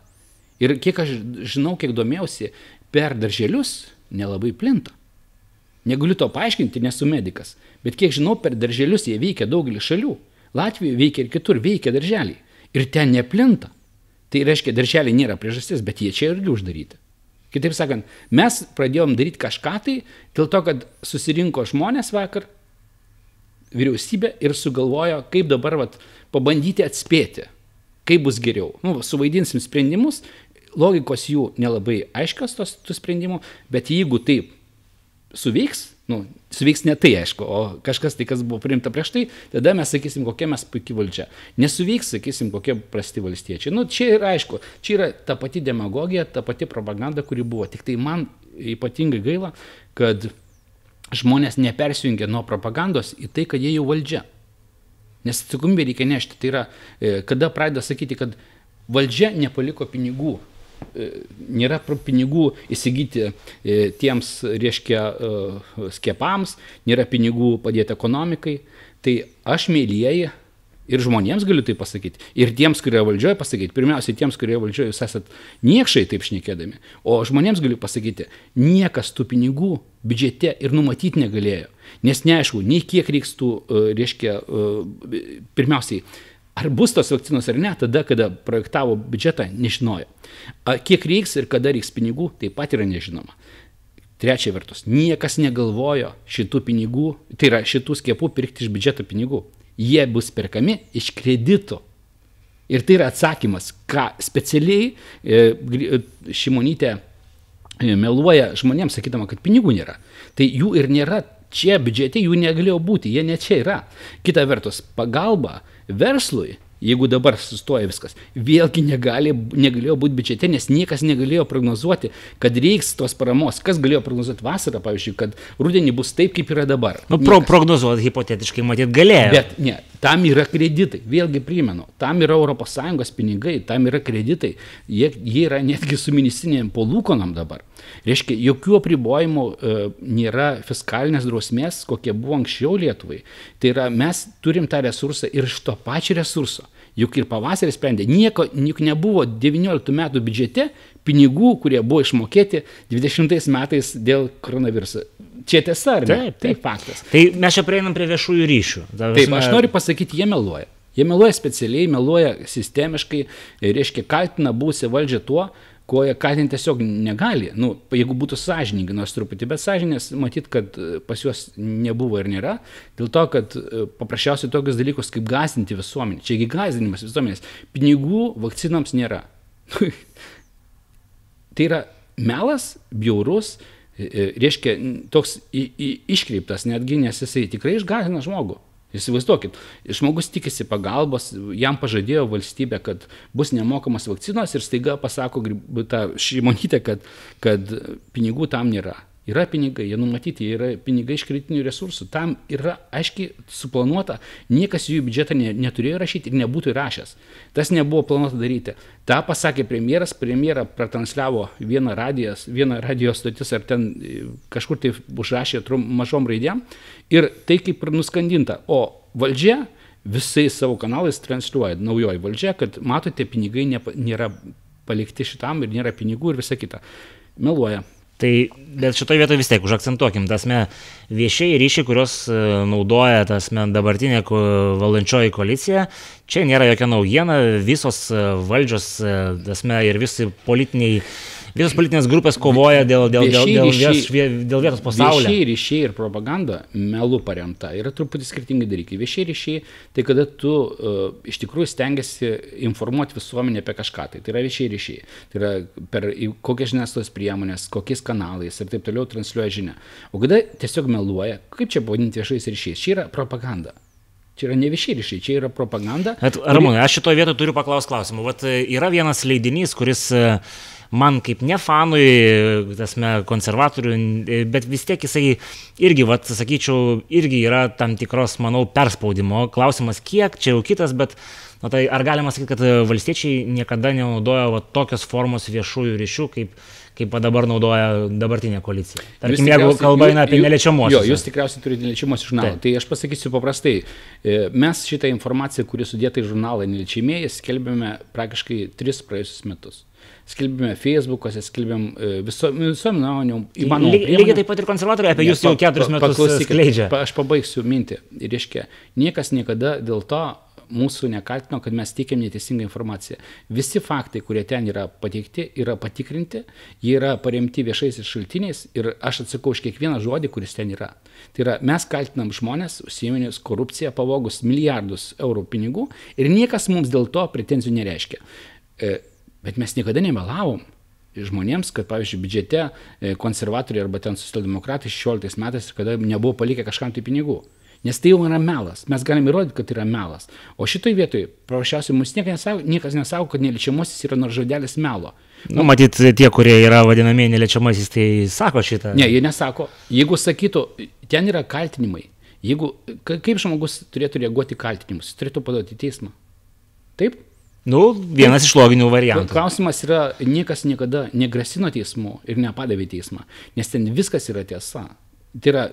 Ir kiek aš žinau, kiek domėjausi, per darželius nelabai plinta. Negaliu to paaiškinti, nesu medikas. Bet kiek žinau, per darželius jie veikia daugelį šalių. Latvijoje veikia ir kitur veikia darželiai. Ir ten neplinta. Tai reiškia, darželiai nėra priežastis, bet jie čia irgi uždaryti. Kitaip sakant, mes pradėjom daryti kažką tai dėl to, kad susirinko žmonės vakar, vyriausybė ir sugalvojo, kaip dabar vat, pabandyti atspėti, kaip bus geriau. Nu, suvaidinsim sprendimus, logikos jų nelabai aiškios tos tų sprendimų, bet jeigu taip suveiks, nu, suveiks ne tai aišku, o kažkas tai, kas buvo priimta prieš tai, tada mes sakysim, kokia mes puikiai valdžia. Nesuveiks, sakysim, kokie prasti valstiečiai. Nu, čia yra aišku, čia yra ta pati demagogija, ta pati propaganda, kuri buvo. Tik tai man ypatingai gaila, kad žmonės nepersijungia nuo propagandos į tai, kad jie jau valdžia. Nes atsakomybė reikia nešti. Tai yra, e, kada pradeda sakyti, kad valdžia nepaliko pinigų nėra pinigų įsigyti e, tiems, reiškia, e, skiepams, nėra pinigų padėti ekonomikai. Tai aš, mėlyjeji, ir žmonėms galiu tai pasakyti, ir tiems, kurie valdžioje pasakyti, pirmiausiai tiems, kurie valdžioje jūs esat niekšai taip šnekėdami, o žmonėms galiu pasakyti, niekas tų pinigų biudžete ir numatyti negalėjo. Nes neaišku, nei kiek reiks tų, reiškia, pirmiausiai, Ar bus tos vakcinos ar ne, tada, kada projektavo biudžetą, nežinojo. Kiek reiks ir kada reiks pinigų, taip pat yra nežinoma. Trečia vertus, niekas negalvojo šitų pinigų, tai yra šitų skiepų pirkti iš biudžeto pinigų. Jie bus perkami iš kreditų. Ir tai yra atsakymas, ką specialiai e, e, Šimonytė e, meluoja žmonėms, sakydama, kad pinigų nėra. Tai jų ir nėra čia biudžete, jų negalėjo būti, jie ne čia yra. Kita vertus, pagalba verslui jeigu dabar sustoja viskas, vėlgi negali, negalėjo būti biudžete, nes niekas negalėjo prognozuoti, kad reiks tos paramos. Kas galėjo prognozuoti vasarą, pavyzdžiui, kad rudenį bus taip, kaip yra dabar? Nu, pro, prognozuoti hipotetiškai matyt galėjo. Bet ne, tam yra kreditai, vėlgi primenu, tam yra ES pinigai, tam yra kreditai, jie, jie yra netgi su ministrinėm palūkonom dabar. Reiškia, jokių apribojimų e, nėra fiskalinės drausmės, kokie buvo anksčiau Lietuvai. Tai yra, mes turim tą resursą ir iš to pačio resurso juk ir pavasarį sprendė, nieko, juk nebuvo 19 metų biudžete pinigų, kurie buvo išmokėti 20 metais dėl koronaviruso. Čia tiesa, ar ne? Taip, taip, faktas. Tai mes čia prieinam prie viešųjų ryšių. Taip, aš noriu pasakyti, jie meluoja. Jie meluoja specialiai, meluoja sistemiškai, reiškia, kaltina būsę valdžią tuo, ko jie kaltinti tiesiog negali. Nu, jeigu būtų sąžininkai, nors truputį, bet sąžinės, matyt, kad e, pas juos nebuvo ir nėra, dėl to, kad e, paprasčiausiai tokius dalykus kaip gazdinti visuomenį, čiagi gazdinimas visuomenės, pinigų vakcinoms nėra. tai yra melas, bjaurus, e, reiškia, toks iškreiptas netgi, nes jisai tikrai išgazina žmogų. Įsivaizduokit, žmogus tikisi pagalbos, jam pažadėjo valstybė, kad bus nemokamos vakcinos ir staiga pasako tą šeimonytę, kad, kad pinigų tam nėra. Yra pinigai, jie numatyti, yra pinigai iš kritinių resursų. Tam yra aiškiai suplanuota, niekas jų biudžetą ne, neturėjo rašyti ir nebūtų įrašęs. Tas nebuvo planuota daryti. Ta pasakė premjeras, premjerą pratransliavo vieną radijas, vieną radijos stotis ar ten e, kažkur tai užrašė trum, mažom raidėm ir tai kaip ir nuskandinta. O valdžia visais savo kanalais transliuoja naujoji valdžia, kad matote, pinigai nėra palikti šitam ir nėra pinigų ir visa kita. Meluoja. Tai, bet šitoje vietoje vis tiek užakcentuokim, tasme, viešiai ryšiai, kurios e, naudoja, tasme, dabartinė valdančioji koalicija, čia nėra jokia naujiena, visos e, valdžios, e, tasme, ir visi politiniai visos politinės grupės kovoja dėl, dėl, dėl, dėl, ryšiai, dėl vietos pasaulyje. Viešiai ryšiai ir propaganda melų paremta yra truputį skirtingi dalykai. Viešiai ryšiai tai kada tu uh, iš tikrųjų stengiasi informuoti visuomenę apie kažką. Tai, tai yra viešiai ryšiai. Tai yra per kokias žiniasklaidos priemonės, kokiais kanalais ir taip toliau transliuoja žinią. O kada tiesiog meluoja, kaip čia pavadinti viešais ryšiais, čia yra propaganda. Čia yra ne viešiai ryšiai, čia yra propaganda. Ramūnai, aš šitoje vietoje turiu paklausti klausimą. Vat e, yra vienas leidinys, kuris uh, man kaip ne fanui, tasme, konservatorių, bet vis tiek jisai irgi, vat, sakyčiau, irgi yra tam tikros, manau, perspaudimo. Klausimas, kiek, čia jau kitas, bet Na tai ar galima sakyti, kad valstiečiai niekada nenaudojo va, tokios formos viešųjų ryšių, kaip, kaip dabar naudoja dabartinė koalicija? Tarkim, jeigu kalba eina apie neliečiamosius. Jo, jūs tikriausiai turite neliečiamosius žurnalą. Tai aš pasakysiu paprastai. E, mes šitą informaciją, kuri sudėta į žurnalą neliečiamieji, skelbėme praktiškai tris praėjusius metus skelbėme Facebook'ose, skelbėm e, visom nuomonėm. Lygiai lygi taip pat ir konservatoriai apie jūs jau keturis metus skleidžia. Pa, aš pabaigsiu mintį. Ir reiškia, niekas niekada dėl to mūsų nekaltino, kad mes teikiam neteisingą informaciją. Visi faktai, kurie ten yra pateikti, yra patikrinti, jie yra paremti viešais šaltiniais ir aš atsakau už kiekvieną žodį, kuris ten yra. Tai yra, mes kaltinam žmonės, užsieminius korupciją, pavogus milijardus eurų pinigų ir niekas mums dėl to pretenzijų nereiškia. Bet mes niekada nemelavom žmonėms, kad, pavyzdžiui, biudžete e, konservatoriai arba ten socialdemokratai 16 metais, kada nebuvo palikę kažkam tai pinigų. Nes tai jau yra melas. Mes galime įrodyti, kad tai yra melas. O šitoj vietoj, paprasčiausiai, mums niekas nesako, niekas nesako kad neliečiamasis yra nors žodelis melo. Nu, matyt, tie, kurie yra vadinamieji neliečiamasis, tai sako šitą. Ne, jie nesako. Jeigu sakytų, ten yra kaltinimai. Jeigu, kaip žmogus turėtų reaguoti kaltinimus, jis turėtų paduoti į teismą. Taip? Nu, vienas iš loginių variantų. Klausimas yra, niekas niekada negrasino teismu ir nepadavė teismą, nes ten viskas yra tiesa. Tai yra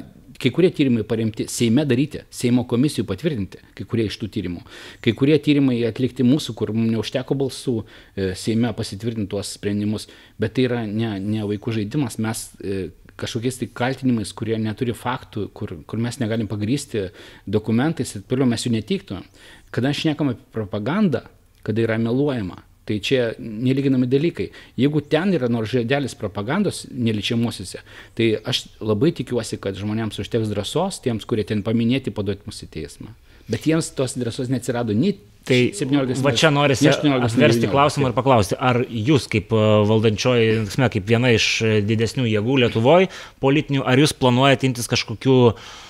kai kurie tyrimai paremti Seime daryti, Seimo komisijų patvirtinti, kai kurie iš tų tyrimų. Kai kurie tyrimai atlikti mūsų, kur mums neužteko balsų e, Seime pasitvirtinti tuos sprendimus, bet tai yra ne, ne vaikų žaidimas, mes e, kažkokiais tai kaltinimais, kurie neturi faktų, kur, kur mes negalim pagrysti dokumentais ir pirmiau mes jų netiktumėm. Kada aš nekam apie propagandą, kada yra meluojama, Tai čia nelyginami dalykai. Jeigu ten yra nors žiedelis propagandos neličiamuosiuose, tai aš labai tikiuosi, kad žmonėms užteks drąsos, tiems, kurie ten paminėti, paduoti mus į teismą. Bet jiems tos drąsos neatsirado nei Tai 17 va čia norisi atversti klausimą ir paklausti, ar jūs kaip e, valdančioji, kaip viena iš didesnių jėgų Lietuvoje politinių, ar jūs planuojate imtis kažkokių, e,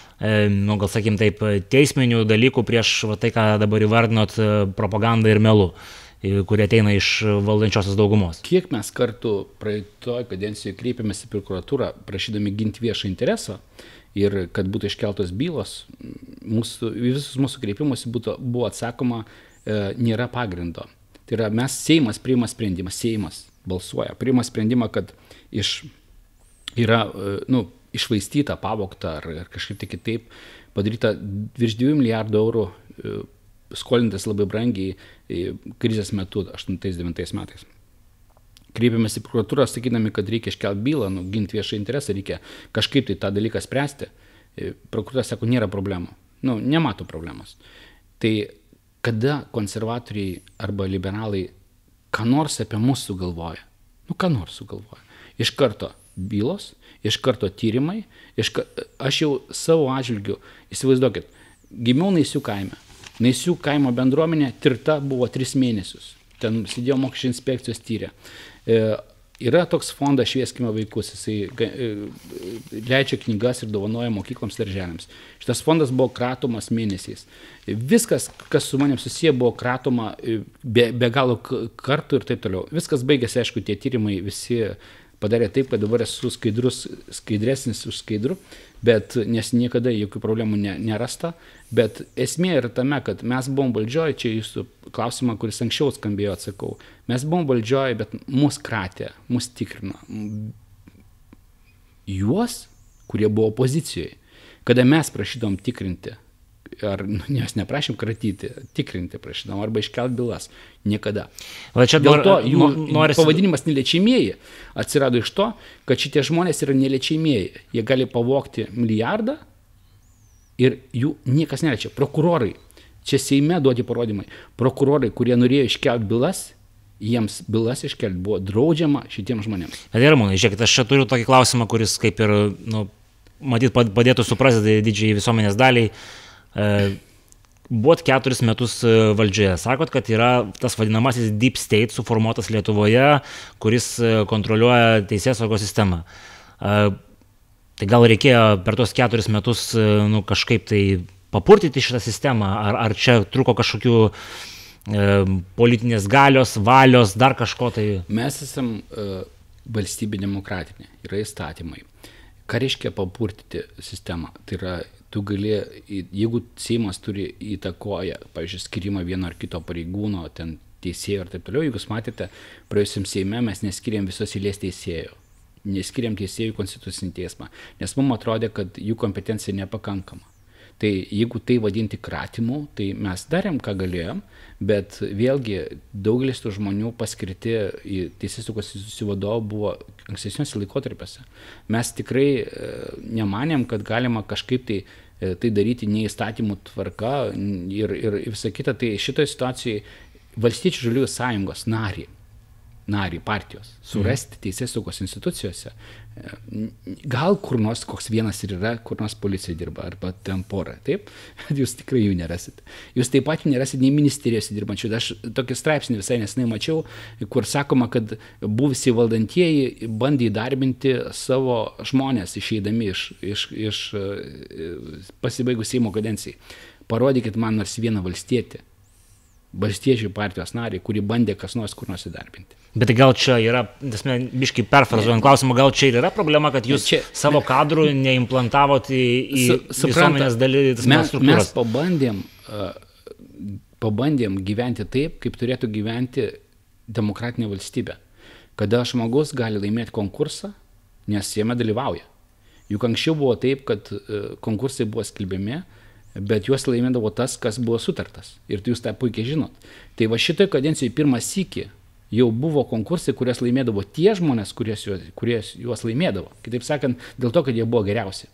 nu, gal sakim taip, teisminių dalykų prieš va, tai, ką dabar įvardinot, e, propagandą ir melų? kurie ateina iš valdančiosios daugumos. Kiek mes kartu praeitoje kadencijoje kreipėmės į prokuratūrą prašydami ginti viešą interesą ir kad būtų iškeltos bylos, mūsų, visus mūsų kreipimus būtų, buvo atsakoma, e, nėra pagrindo. Tai yra mes Seimas priima sprendimą, Seimas balsuoja, priima sprendimą, kad iš, yra e, nu, išvaistyta, pavokta ar, ar kažkaip tai kitaip padaryta virš 2 milijardų eurų e, skolintas labai brangiai e, krizės metu 8-9 metais. Kreipėmės į prokuratūrą, sakydami, kad reikia iškelti bylą, nu, ginti viešą interesą, reikia kažkaip tai tą dalyką spręsti. E, prokuratūra sako, nėra problemų. Nu, nemato problemos. Tai kada konservatoriai arba liberalai ką nors apie mus sugalvoja, nu ką nors sugalvoja, iš karto bylos, iš karto tyrimai, iš ka... aš jau savo atžvilgiu, įsivaizduokit, gimiau Naisių kaime, Naisių kaimo bendruomenė tirta buvo tris mėnesius. Ten sėdėjo mokesčių inspekcijos tyrė. E, yra toks fondas Švieskime vaikus, jisai e, leidžia knygas ir dovanoja mokykloms ir žemėms. Šitas fondas buvo kratomas mėnesiais. Viskas, kas su manim susiję, buvo kratoma e, be, be galo kartų ir taip toliau. Viskas baigėsi, aišku, tie tyrimai visi padarė taip, kad dabar esu skaidrus, skaidresnis už skaidrų, bet nes niekada jokių problemų ne, nerasta. Bet esmė yra tame, kad mes buvom valdžioje, čia jūsų klausimą, kuris anksčiau skambėjo, atsakau. Mes buvom valdžioje, bet mus kratė, mus tikrino. Juos, kurie buvo opozicijoje, kada mes prašydom tikrinti ar nu, nes neprašym kratyti, tikrinti prašydam, arba iškelt bylas. Niekada. Va čia Dėl to jų norisi... pavadinimas neliečiamieji atsirado iš to, kad šitie žmonės yra neliečiamieji. Jie gali pavokti milijardą ir jų niekas neliečia. Prokurorai, čia Seime duoti parodymai, prokurorai, kurie norėjo iškelt bylas, jiems bylas iškelti buvo draudžiama šitiems žmonėms. Adėramūnai, žiūrėkit, aš čia turiu tokį klausimą, kuris kaip ir, nu, matyt, padėtų suprasti didžiai visuomenės daliai. E, buvot keturis metus e, valdžioje. Sakot, kad yra tas vadinamasis deep state suformuotas Lietuvoje, kuris e, kontroliuoja teisės saugos sistemą. Tai gal reikėjo per tos keturis metus nu, kažkaip tai papurtyti šitą sistemą, ar, ar čia truko kažkokių e, politinės galios, valios, dar kažko tai? Mes esam e, valstybė demokratinė, yra įstatymai. Ką reiškia papurtyti sistemą? Tai yra tu gali, jeigu Seimas turi įtakoję, pavyzdžiui, skirimą vieno ar kito pareigūno, ten teisėjo ir taip toliau, jeigu jūs matėte, praėjusiam Seime mes neskiriam visos eilės teisėjų, neskiriam teisėjų konstitucinį teismą, nes mums atrodė, kad jų kompetencija nepakankama. Tai jeigu tai vadinti kratimu, tai mes darėm, ką galėjom, bet vėlgi daugelis tų žmonių paskirti į teisėsaugos institucijų vadovą buvo ankstesniuose laikotarpiuose. Mes tikrai e, nemanėm, kad galima kažkaip tai e, tai daryti neįstatymų tvarka ir, ir visą kitą. Tai šitoje situacijoje valstiečių žaliųjų sąjungos narį narį partijos, surasti mhm. teisės saugos institucijose. Gal kur nors koks vienas ir yra, kur nors policija dirba, arba ten pora, taip? Jūs tikrai jų nerasit. Jūs taip pat nerasit nei ministerijose dirbančių. Aš tokį straipsnį visai nesnai mačiau, kur sakoma, kad buvusi valdantieji bandė įdarbinti savo žmonės išeidami iš, iš, iš pasibaigus Seimo kadencijai. Parodykit man nors vieną valstietį, valstiečių partijos narį, kuri bandė kas nors kur nors įdarbinti. Bet gal čia yra, esmė, biškai perfrazuojant klausimą, gal čia ir yra problema, kad jūs čia, savo kadrų neimplantavot į, į su, visuomenės dalį. Mes, mes pabandėm, uh, pabandėm gyventi taip, kaip turėtų gyventi demokratinė valstybė. Kada žmogus gali laimėti konkursą, nes jame dalyvauja. Juk anksčiau buvo taip, kad uh, konkursai buvo skelbiami, bet juos laimėdavo tas, kas buvo sutartas. Ir jūs tą puikiai žinot. Tai va šitoje kadencijoje pirmą sykį jau buvo konkursai, kurias laimėdavo tie žmonės, kurias juos, kurias juos laimėdavo. Kitaip sakant, dėl to, kad jie buvo geriausi.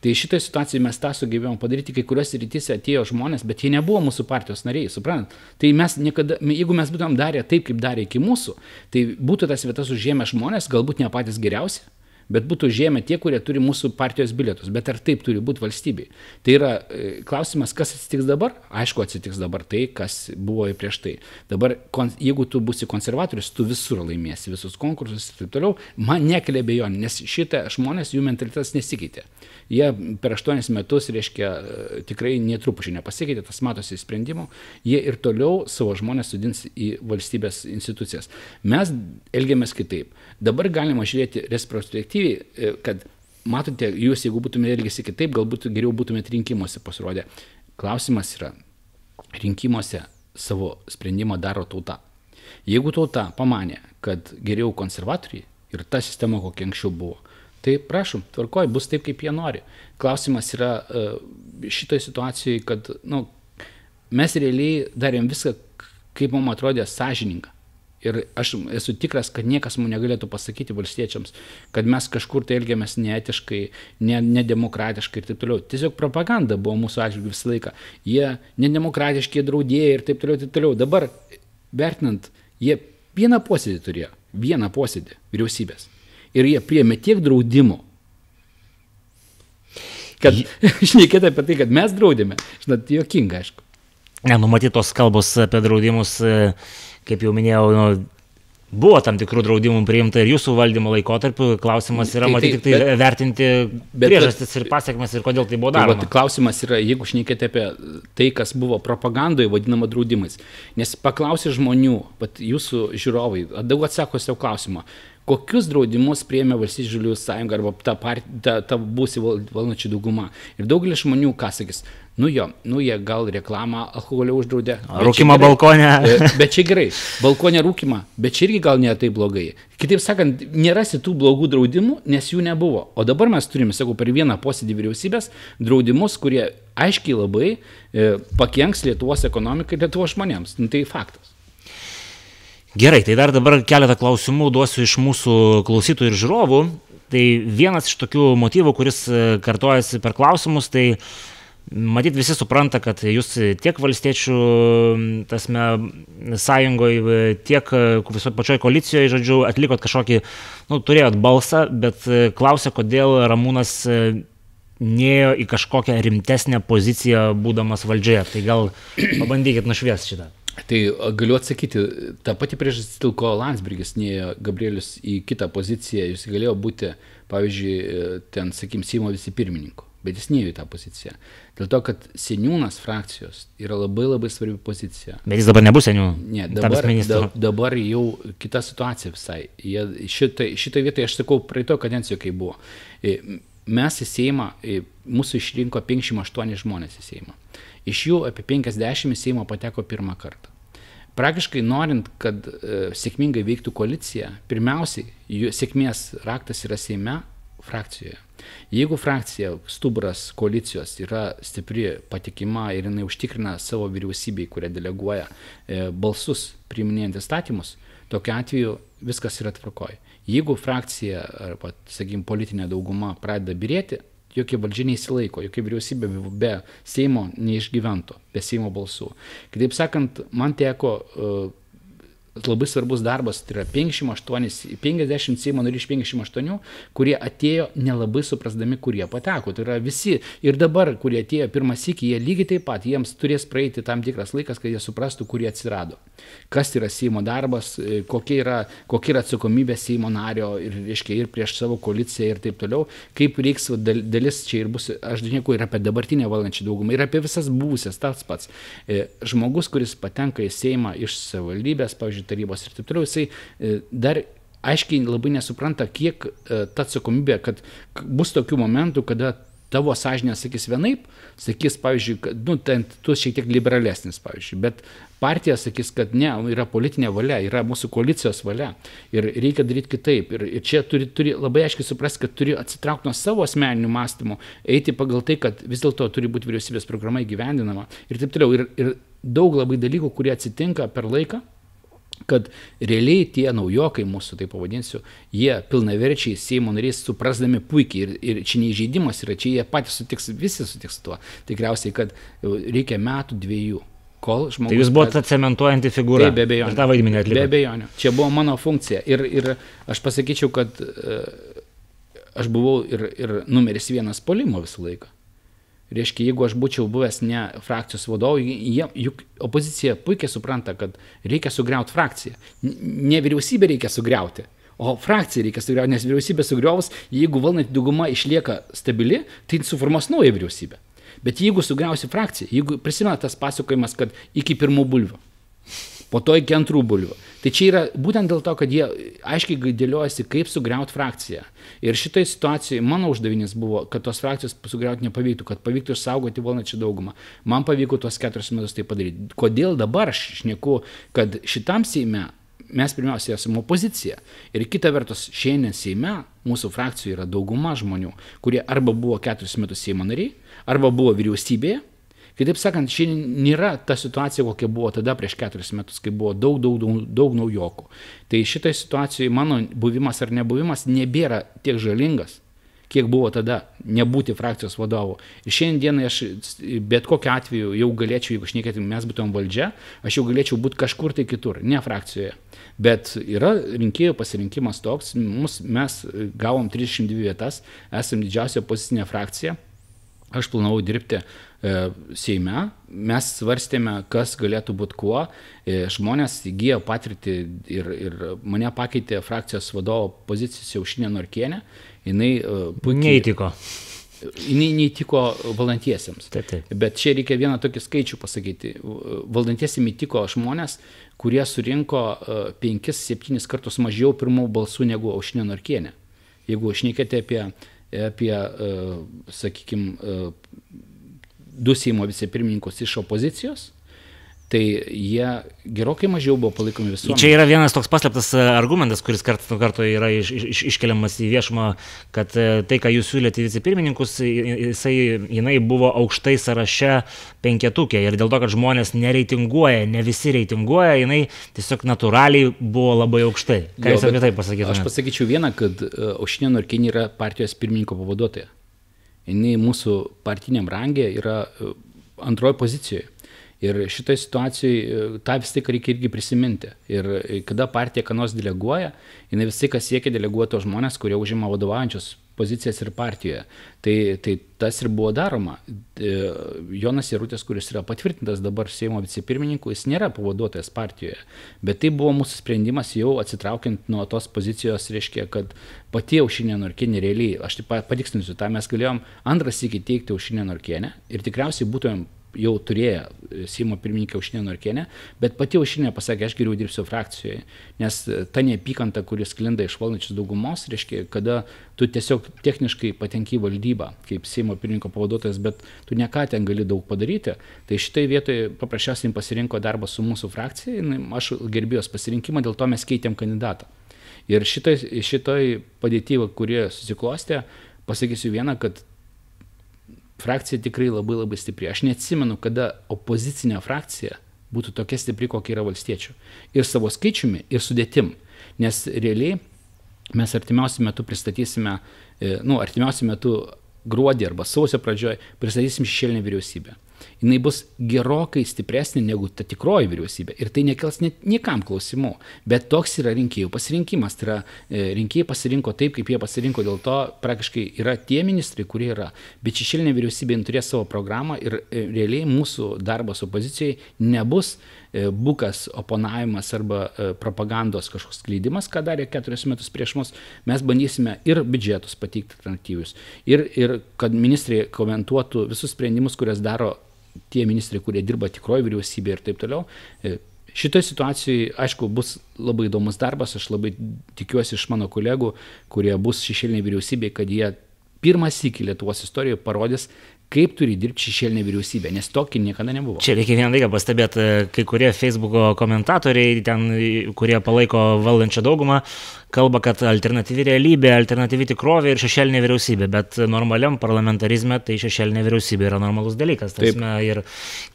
Tai šitoje situacijoje mes tą sugebėjome padaryti, kai kuriuose rytise atėjo žmonės, bet jie nebuvo mūsų partijos nariai, suprantat? Tai mes niekada, jeigu mes būtumėm darę taip, kaip darė iki mūsų, tai būtų tas vietas užėmę žmonės, galbūt ne patys geriausi, bet būtų žemė tie, kurie turi mūsų partijos bilietus. Bet ar taip turi būti valstybei? Tai yra e, klausimas, kas atsitiks dabar? Aišku, atsitiks dabar tai, kas buvo prieš tai. Dabar, jeigu tu būsi konservatorius, tu visur laimėsi, visus konkursus ir taip toliau, man nekelia bejonių, nes šitą žmonės, jų mentalitetas nesikeitė. Jie per aštuonis metus, reiškia, tikrai netrupučiai nepasikeitė, tas matosi sprendimų, jie ir toliau savo žmonės sudins į valstybės institucijas. Mes elgiamės kitaip. Dabar galima žiūrėti retrospektyviai, e, kad matote, jūs jeigu būtumėte elgėsi kitaip, galbūt geriau būtumėte rinkimuose pasirodę. Klausimas yra, rinkimuose savo sprendimą daro tauta. Jeigu tauta pamanė, kad geriau konservatoriai ir ta sistema, kokia anksčiau buvo, tai prašom, tvarkoj, bus taip, kaip jie nori. Klausimas yra e, šitoje situacijoje, kad nu, mes realiai darėm viską, kaip mums atrodė sąžininga. Ir aš esu tikras, kad niekas mums negalėtų pasakyti valstiečiams, kad mes kažkur tai elgiamės neetiškai, ne, nedemokratiškai ir taip toliau. Tiesiog propaganda buvo mūsų atžvilgiu visą laiką. Jie nedemokratiški draudėjai ir taip toliau, taip toliau. Dabar, vertinant, jie vieną posėdį turėjo, vieną posėdį vyriausybės. Ir jie priėmė tiek draudimų, kad šnekėti apie tai, kad mes draudėme, žinot, juokinga, aišku. Nenumatytos kalbos apie draudimus. E kaip jau minėjau, nu, buvo tam tikrų draudimų priimta ir jūsų valdymo laikotarpiu. Klausimas yra, tai, matyti, tai bet, vertinti bet, priežastis ir pasiekmes ir kodėl tai buvo tai daroma. Tai, klausimas yra, jeigu šnekėte apie tai, kas buvo propagandoje vadinama draudimais. Nes paklausė žmonių, pat jūsų žiūrovai, daug atsako savo klausimą kokius draudimus priėmė Valstybės žaliųjų sąjunga arba ta, part, ta, ta būsi valdančių dauguma. Ir daugelis žmonių, ką sakys, nu jo, nu jie gal reklamą alkoholio uždraudė. Rūkimą balkonę. E, bet čia gerai, balkonė rūkimą, bet čia irgi gal nėra taip blogai. Kitaip sakant, nerasi tų blogų draudimų, nes jų nebuvo. O dabar mes turime, sakau, per vieną posėdį vyriausybės draudimus, kurie aiškiai labai e, pakenks Lietuvos ekonomikai ir Lietuvos žmonėms. Nu, tai faktas. Gerai, tai dar dabar keletą klausimų duosiu iš mūsų klausytojų ir žiūrovų. Tai vienas iš tokių motyvų, kuris e, kartojasi per klausimus, tai Matyt, visi supranta, kad jūs tiek valstiečių tasme, sąjungoje, tiek e, viso pačioje koalicijoje, žodžiu, atlikot kažkokį, nu, turėjot balsą, bet e, klausia, kodėl Ramūnas nėjo į kažkokią rimtesnę poziciją, būdamas valdžioje. Tai gal pabandykit nušviesti šitą. Tai galiu atsakyti, ta pati priežastis, dėl ko Landsbergis neėjo Gabrielius į kitą poziciją, jis galėjo būti, pavyzdžiui, ten, sakykim, Seimo visi pirmininku, bet jis neėjo į tą poziciją. Dėl to, kad seniūnas frakcijos yra labai labai svarbi pozicija. Bet jis dabar nebus seniūnas. Ne, dabar, da, dabar jau kita situacija visai. Šitą, šitą vietą aš sakau praeito kadencijoje, kai buvo. Mes į Seimą, mūsų išrinko 58 žmonės į Seimą. Iš jų apie 50 į Seimą pateko pirmą kartą. Praktiškai norint, kad e, sėkmingai veiktų koalicija, pirmiausiai, jų sėkmės raktas yra Seime frakcijoje. Jeigu frakcija, stuburas koalicijos yra stipri, patikima ir jinai užtikrina savo vyriausybei, kurią deleguoja e, balsus priiminėjant įstatymus, tokiu atveju viskas yra tvarkoj. Jeigu frakcija arba, sakykime, politinė dauguma pradeda birėti, jokia valdžia neįsilaiko, jokia vyriausybė be Seimo neišgyventų, be Seimo balsų. Kitaip sakant, man teko uh, labai svarbus darbas, tai yra 58, 50 Seimo narių iš 58, kurie atėjo nelabai suprasdami, kurie pateko. Tai yra visi ir dabar, kurie atėjo pirmą sykį, jie lygiai taip pat, jiems turės praeiti tam tikras laikas, kad jie suprastų, kurie atsirado. Kas yra Seimo darbas, e, kokia yra, kokia yra atsakomybė Seimo nario ir, reiškia, ir prieš savo koaliciją ir taip toliau, kaip reiks dalis čia ir bus, aš dėneku ir apie dabartinę valdančią daugumą, ir apie visas buvusias tas pats. E, žmogus, kuris patenka į Seimą iš savivaldybės, pavyzdžiui, tarybos ir taip toliau, jisai e, dar aiškiai labai nesupranta, kiek e, ta atsakomybė, kad bus tokių momentų, kada tavo sąžinė sakys vienaip, sakys, pavyzdžiui, kad, nu, ten tu šiek tiek liberalesnis, pavyzdžiui, bet partija sakys, kad ne, yra politinė valia, yra mūsų koalicijos valia ir reikia daryti kitaip. Ir, ir čia turi, turi labai aiškiai suprasti, kad turi atsitraukti nuo savo asmeninių mąstymų, eiti pagal tai, kad vis dėlto turi būti vyriausybės programa įgyvendinama ir taip toliau. Ir, ir daug labai dalykų, kurie atsitinka per laiką, kad realiai tie naujokai, mūsų tai pavadinsiu, jie pilnaverčiai Seimo nariais suprasdami puikiai ir, ir čia neįžeidimas yra, čia jie patys sutiks, visi sutiks tuo. Tikriausiai, kad reikia metų dviejų. Kol žmogus. Tai jūs buvote kad... cementuojanti figūra. Taip, be abejonių. Ir tą vaidmenį atlikote. Be abejonių. Čia buvo mano funkcija. Ir, ir aš pasakyčiau, kad uh, aš buvau ir, ir numeris vienas polimo visą laiką. Reiškia, jeigu aš būčiau buvęs ne frakcijos vadovu, jie, juk opozicija puikiai supranta, kad reikia sugriauti frakciją. Ne vyriausybę reikia sugriauti, o frakciją reikia sugriauti, nes vyriausybė sugriovus, jeigu valdanti dauguma išlieka stabili, tai suformuos naują vyriausybę. Bet jeigu sugriausi frakciją, jeigu prisimena tas pasakojimas, kad iki pirmų bulvių, po to iki antrų bulvių. Tai čia yra būtent dėl to, kad jie aiškiai dėliojasi, kaip sugriauti frakciją. Ir šitoje situacijoje mano uždavinys buvo, kad tos frakcijos sugriauti nepavyktų, kad pavyktų išsaugoti valdančią daugumą. Man pavyko tuos keturis metus tai padaryti. Kodėl dabar aš šneku, kad šitam Seime mes pirmiausia esame opozicija. Ir kita vertus, šiandien Seime mūsų frakcijoje yra dauguma žmonių, kurie arba buvo keturis metus Seimo nariai, arba buvo vyriausybėje Kitaip sakant, šiandien nėra ta situacija, kokia buvo tada prieš keturis metus, kai buvo daug, daug, daug, daug naujokų. Tai šitai situacijai mano buvimas ar nebuvimas nebėra tiek žalingas, kiek buvo tada nebūti frakcijos vadovu. Ir šiandieną aš bet kokiu atveju jau galėčiau, jeigu šnekėtum, mes būtum valdžia, aš jau galėčiau būti kažkur tai kitur, ne frakcijoje. Bet yra rinkėjų pasirinkimas toks, mus, mes gavom 32 vietas, esame didžiausia opozicinė frakcija. Aš planavau dirbti Seime mes svarstėme, kas galėtų būti kuo. E, žmonės įgyjo patirtį ir, ir mane pakeitė frakcijos vadovo pozicijos Jaušinė Norkienė. Jis e, puikiai... Neįtiko. Jis neįtiko valdantiesiems. Taip, taip. Bet čia reikia vieną tokį skaičių pasakyti. Valdantiesiems įtiko žmonės, kurie surinko 5-7 kartus mažiau pirmų balsų negu Aušinė Norkienė. Jeigu šnekėte apie, apie sakykime, du Seimo vicepirmininkus iš opozicijos, tai jie gerokai mažiau buvo palaikomi visuomenės. Čia yra vienas toks paslėptas e, argumentas, kuris kartu nuo karto yra iš, iš, iškeliamas į viešumą, kad e, tai, ką jūs siūlėte vicepirmininkus, jisai, jinai buvo aukštai sąraše penketukė ir dėl to, kad žmonės nereitinguoja, ne visi reitinguoja, jinai tiesiog natūraliai buvo labai aukštai. Ką jo, jūs apie tai pasakytumėte? Aš pasakyčiau vieną, kad e, Aušinė Norkinė yra partijos pirmininko pavaduotoja jinai mūsų partiniam rangė yra e, antroji pozicijoje. Ir šitoje situacijoje tą vis tik reikia irgi prisiminti. Ir e, kada partija ką nors deleguoja, jinai vis tik siekia deleguoti tos žmonės, kurie užima vadovaujančius pozicijas ir partijoje. Tai, tai tas ir buvo daroma. E, Jonas Jarutis, kuris yra patvirtintas dabar Seimo vicepirmininku, jis nėra pavaduotojas partijoje. Bet tai buvo mūsų sprendimas jau atsitraukiant nuo tos pozicijos, reiškia, kad pati aušinė norkienė realiai, aš taip patikslinsiu, tą mes galėjom antras iki teikti aušinę norkienę ir tikriausiai būtumėm jau turėjo e, Seimo pirmininkė Aušinė Norkienė, bet pati Aušinė pasakė, aš geriau dirbsiu frakcijoje, nes e, ta neapykanta, kuris klinda iš valdančios daugumos, reiškia, kada tu tiesiog techniškai patenki valdybą kaip Seimo pirmininko pavaduotojas, bet tu ne ką ten gali daug padaryti, tai šitai vietoje paprasčiausiai pasirinko darbą su mūsų frakcija, aš gerbėjos pasirinkimą, dėl to mes keitėm kandidatą. Ir šitoj, šitoj padėtyje, kurie susiklostė, pasakysiu vieną, kad frakcija tikrai labai labai stipri. Aš neatsimenu, kada opozicinė frakcija būtų tokia stipri, kokia yra valstiečių. Ir savo skaičiumi, ir sudėtim. Nes realiai mes artimiausiu metu pristatysime, e, nu, artimiausiu metu gruodį arba sausio pradžioje pristatysim šešėlinę vyriausybę jinai bus gerokai stipresnė negu ta tikroji vyriausybė. Ir tai nekels net niekam klausimų. Bet toks yra rinkėjų pasirinkimas. Tai yra e, rinkėjai pasirinko taip, kaip jie pasirinko, dėl to praktiškai yra tie ministrai, kurie yra. Bet šešėlinė vyriausybė turės savo programą ir e, realiai mūsų darbas opozicijai nebus e, bukas oponavimas arba propagandos kažkoks skleidimas, ką darė keturis metus prieš mus. Mes bandysime ir biudžetus pateikti alternatyvius. Ir, ir kad ministrai komentuotų visus sprendimus, kurias daro tie ministrai, kurie dirba tikroji vyriausybė ir taip toliau. E, šitoje situacijoje, aišku, bus labai įdomus darbas, aš labai tikiuosi iš mano kolegų, kurie bus šešėliniai vyriausybė, kad jie pirmas iki Lietuvos istorijoje parodys, kaip turi dirbti šešėlinė vyriausybė, nes tokį niekada nebuvo. Čia reikia vieną dalyką pastebėti, kai kurie Facebook'o komentatoriai, ten, kurie palaiko valdančią daugumą, kalba, kad alternatyvi realybė, alternatyvi tikrovė ir šešėlinė vyriausybė, bet normaliam parlamentarizme tai šešėlinė vyriausybė yra normalus dalykas. Tasme, ir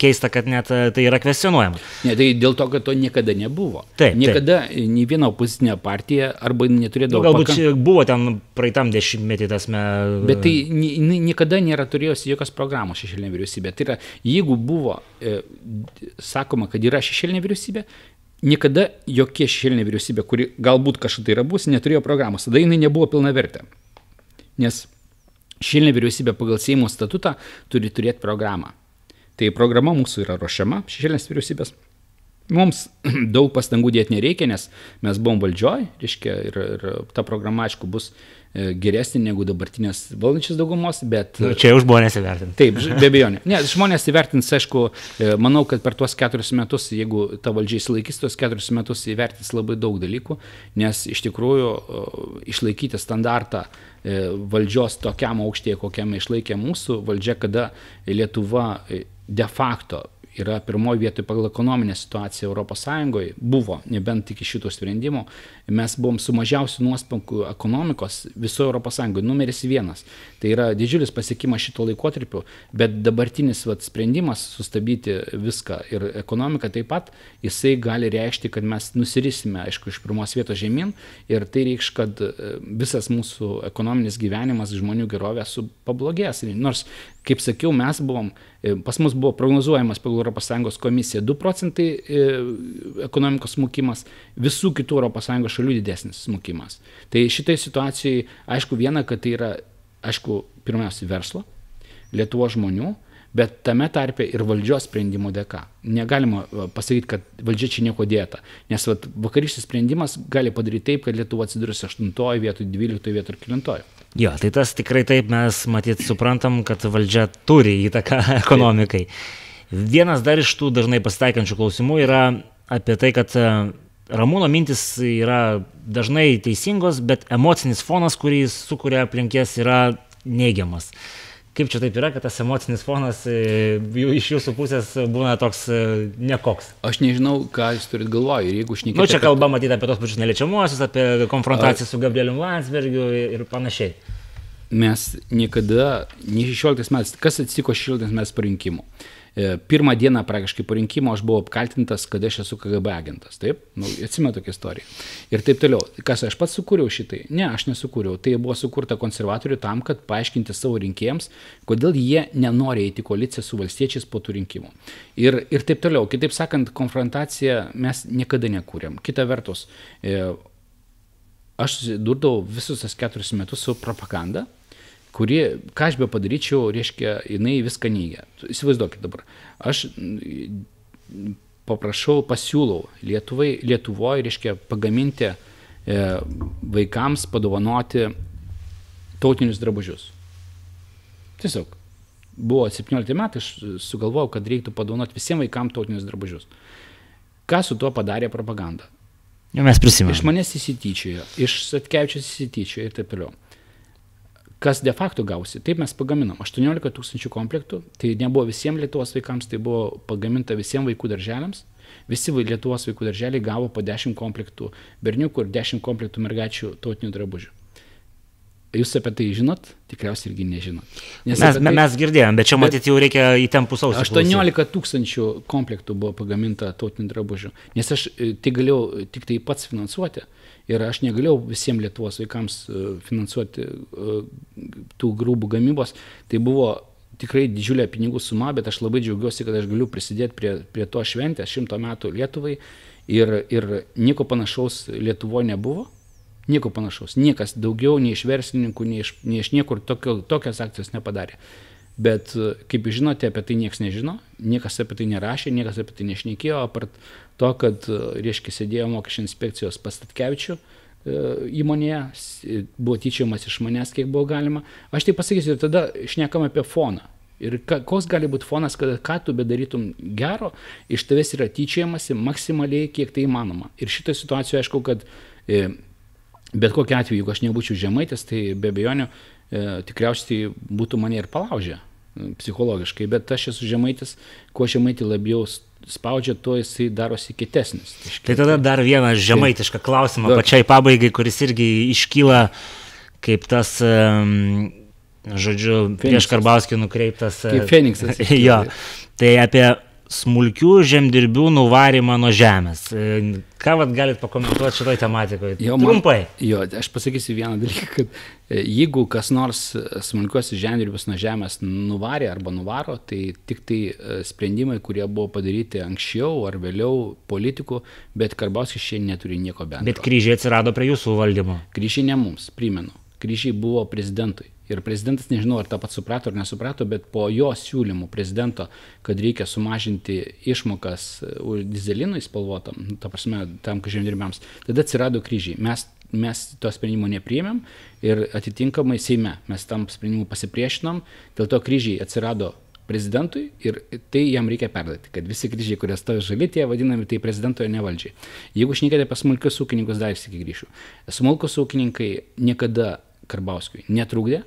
keista, kad net e, tai yra kvestionuojama. Ne, tai dėl to, kad to niekada nebuvo. Taip. Niekada nei viena opozicinė partija arba. Nu, galbūt pakank... buvo ten praeitam dešimtmetį tasme. Bet tai niekada nėra turėjusi jokios programos šešėlinė vyriausybė. Tai yra, jeigu buvo e, sakoma, kad yra šešėlinė vyriausybė, niekada jokia šešėlinė vyriausybė, kuri galbūt kažkada tai yra bus, neturėjo programos. Tada jinai nebuvo pilna vertė. Nes šešėlinė vyriausybė pagal Seimo statutą turi turėti programą. Tai programa mūsų yra ruošiama, šešėlinės vyriausybės. Mums daug pastangų dėti nereikia, nes mes buvom valdžioj, reiškia, ir, ir ta programa, aišku, bus E, geresnį negu dabartinės valdančios daugumos, bet... Nu, čia jau žmonės įvertins. Taip, be abejonė. Ne, žmonės įvertins, aišku, e, manau, kad per tuos keturis metus, jeigu ta valdžia įsilaikys tuos keturis metus, įvertins labai daug dalykų, nes iš tikrųjų e, išlaikyti standartą valdžios tokiam aukštėje, kokiam išlaikė mūsų valdžia, kada Lietuva de facto yra pirmoji vietoje pagal ekonominę situaciją ES, buvo, nebent iki šitų sprendimų, mes buvom su mažiausiu nuospanku ekonomikos visoje ES, numeris vienas. Tai yra didžiulis pasiekimas šito laikotarpiu, bet dabartinis vat, sprendimas sustabdyti viską ir ekonomiką taip pat, jisai gali reikšti, kad mes nusirisime, aišku, iš pirmos vietos žemyn ir tai reikš, kad e, visas mūsų ekonominis gyvenimas, žmonių gerovė su pablogės. Nors, kaip sakiau, mes buvom pas mus buvo prognozuojamas pagal ES komisiją 2 procentai e, ekonomikos smukimas, visų kitų ES šalių didesnis smukimas. Tai šitai situacijai, aišku, viena, kad tai yra, aišku, pirmiausia, verslo, Lietuvo žmonių, bet tame tarpe ir valdžios sprendimo dėka. Negalima pasakyti, kad valdžia čia nieko dėta, nes vat, vakarykštis sprendimas gali padaryti taip, kad Lietuva atsidurs 8 vietoje, 12 vietoje ir 9. Jo, tai tas tikrai taip mes matyt suprantam, kad valdžia turi įtaką ekonomikai. Vienas dar iš tų dažnai pasitaikančių klausimų yra apie tai, kad e, Ramūno mintis yra dažnai teisingos, bet emocinis fonas, kurį sukuria aplinkės, yra neigiamas. Kaip čia taip yra, kad tas emocinis fonas e, iš jūsų pusės būna toks e, nekoks? Aš nežinau, ką jūs turit galvoje. Ir jeigu šnekėtumėte... Nu, čia kalba matyti apie tos pačius neliečiamuosius, apie konfrontaciją su Gabrieliu Landsbergiu ir panašiai. Mes niekada, nei 16 metais, kas atsitiko 16 metais po rinkimų? E, pirmą dieną praktiškai po rinkimo aš buvau apkaltintas, kad aš esu KGB agentas. Taip, nu, atsimenu tokią istoriją. Ir taip toliau. Kas aš pats sukūriau šitai? Ne, aš nesukūriau. Tai buvo sukurta konservatorių tam, kad paaiškinti savo rinkėjams, kodėl jie nenori eiti koaliciją su valstiečiais po tų rinkimų. Ir, ir taip toliau. Kitaip sakant, konfrontaciją mes niekada nekūrėm. Kita vertus, e, aš susidurdavau visus tas keturis metus su propaganda kuri, ką aš be padaryčiau, reiškia, jinai viską neigia. Įsivaizduokit dabar, aš paprašau, pasiūlau Lietuvai, Lietuvoje, reiškia, pagaminti e, vaikams, padovanoti tautinius drabužius. Tiesiog. Buvo 17 metai, aš sugalvojau, kad reiktų padovanoti visiems vaikams tautinius drabužius. Ką su tuo padarė propaganda? Jau mes prisimename. Iš manęs įsityčiojo, iš Satkevičius įsityčiojo ir taip toliau kas de facto gausi. Taip mes pagaminom 18 tūkstančių komplektų, tai nebuvo visiems Lietuvos vaikams, tai buvo pagaminta visiems vaikų darželiams. Visi Lietuvos vaikų darželiai gavo po 10 komplektų berniukų ir 10 komplektų mergačių tautinių drabužių. Jūs apie tai žinot, tikriausiai irgi nežinot. Nes mes, tai, mes girdėjom, bet čia bet matyti jau reikia įtempus ausį. 18 tūkstančių komplektų buvo pagaminta tautinių drabužių. Nes aš e, tai galėjau tik tai pats finansuoti. Ir aš negalėjau visiems Lietuvos vaikams e, finansuoti e, tų grūbų gamybos. Tai buvo tikrai didžiulė pinigų suma, bet aš labai džiaugiuosi, kad aš galiu prisidėti prie, prie to šventės šimto metų Lietuvai. Ir, ir nieko panašaus Lietuvoje nebuvo Nieko panašaus. Niekas daugiau nei iš verslininkų, nei iš, nei iš niekur tokio, tokios akcijos nepadarė. Bet, kaip jūs žinote, apie tai niekas nežino, niekas apie tai nerašė, niekas apie tai nešnekėjo, apart to, kad, reiškia, sėdėjo mokesčių inspekcijos pastatkevičių e, įmonėje, buvo tyčiamas iš manęs, kiek buvo galima. Aš tai pasakysiu ir tada šnekam apie foną. Ir ka, koks gali būti fonas, kad ką tu bedarytum gero, iš tavęs yra tyčiamasi maksimaliai, kiek tai įmanoma. Ir šitoje situacijoje aišku, kad e, Bet kokiu atveju, jeigu aš nebūčiau žemaitis, tai be abejonių e, tikriausiai būtų mane ir palaužę e, psichologiškai, bet aš esu žemaitis, kuo žemaitį labiau spaudžia, tuo jisai darosi kitesnis. Tai tada dar vieną žemaitišką klausimą dar. pačiai pabaigai, kuris irgi iškyla kaip tas, žodžiu, Feniksas. prieš Karbauskį nukreiptas. Kaip Feniksas. jo. Tai apie smulkių žemdirbių nuvarimą nuo žemės. E, ką vat galit pakomentuoti šitoj tematikoje? Jo, Trumpai. Man, jo, aš pasakysiu vieną dalyką, kad e, jeigu kas nors smulkiuosius žemdirbius nuo žemės nuvarė arba nuvaro, tai tik tai e, sprendimai, kurie buvo padaryti anksčiau ar vėliau politikų, bet Karbauskis šiandien neturi nieko bendro. Bet kryžiai atsirado prie jūsų valdymo. Kryžiai ne mums, primenu. Kryžiai buvo prezidentui. Ir prezidentas nežinau, ar tą pat suprato ar nesuprato, bet po jo siūlymų prezidento, kad reikia sumažinti išmokas e, dizelinui spalvotam, nu, ta prasme, tam žemdirbiams, tada atsirado kryžiai. Mes, mes to sprendimo nepriėmėm ir atitinkamai Seime mes tam sprendimu pasipriešinom, dėl to kryžiai atsirado prezidentui ir tai jam reikia perduoti, kad visi kryžiai, kurie stovi žali, tie vadinami tai prezidento nevaldžiai. Jeigu šnekėte apie smulkius ūkininkus, dar įsikį grįšiu. Smulkus ūkininkai niekada Karbauskiui netrukdė,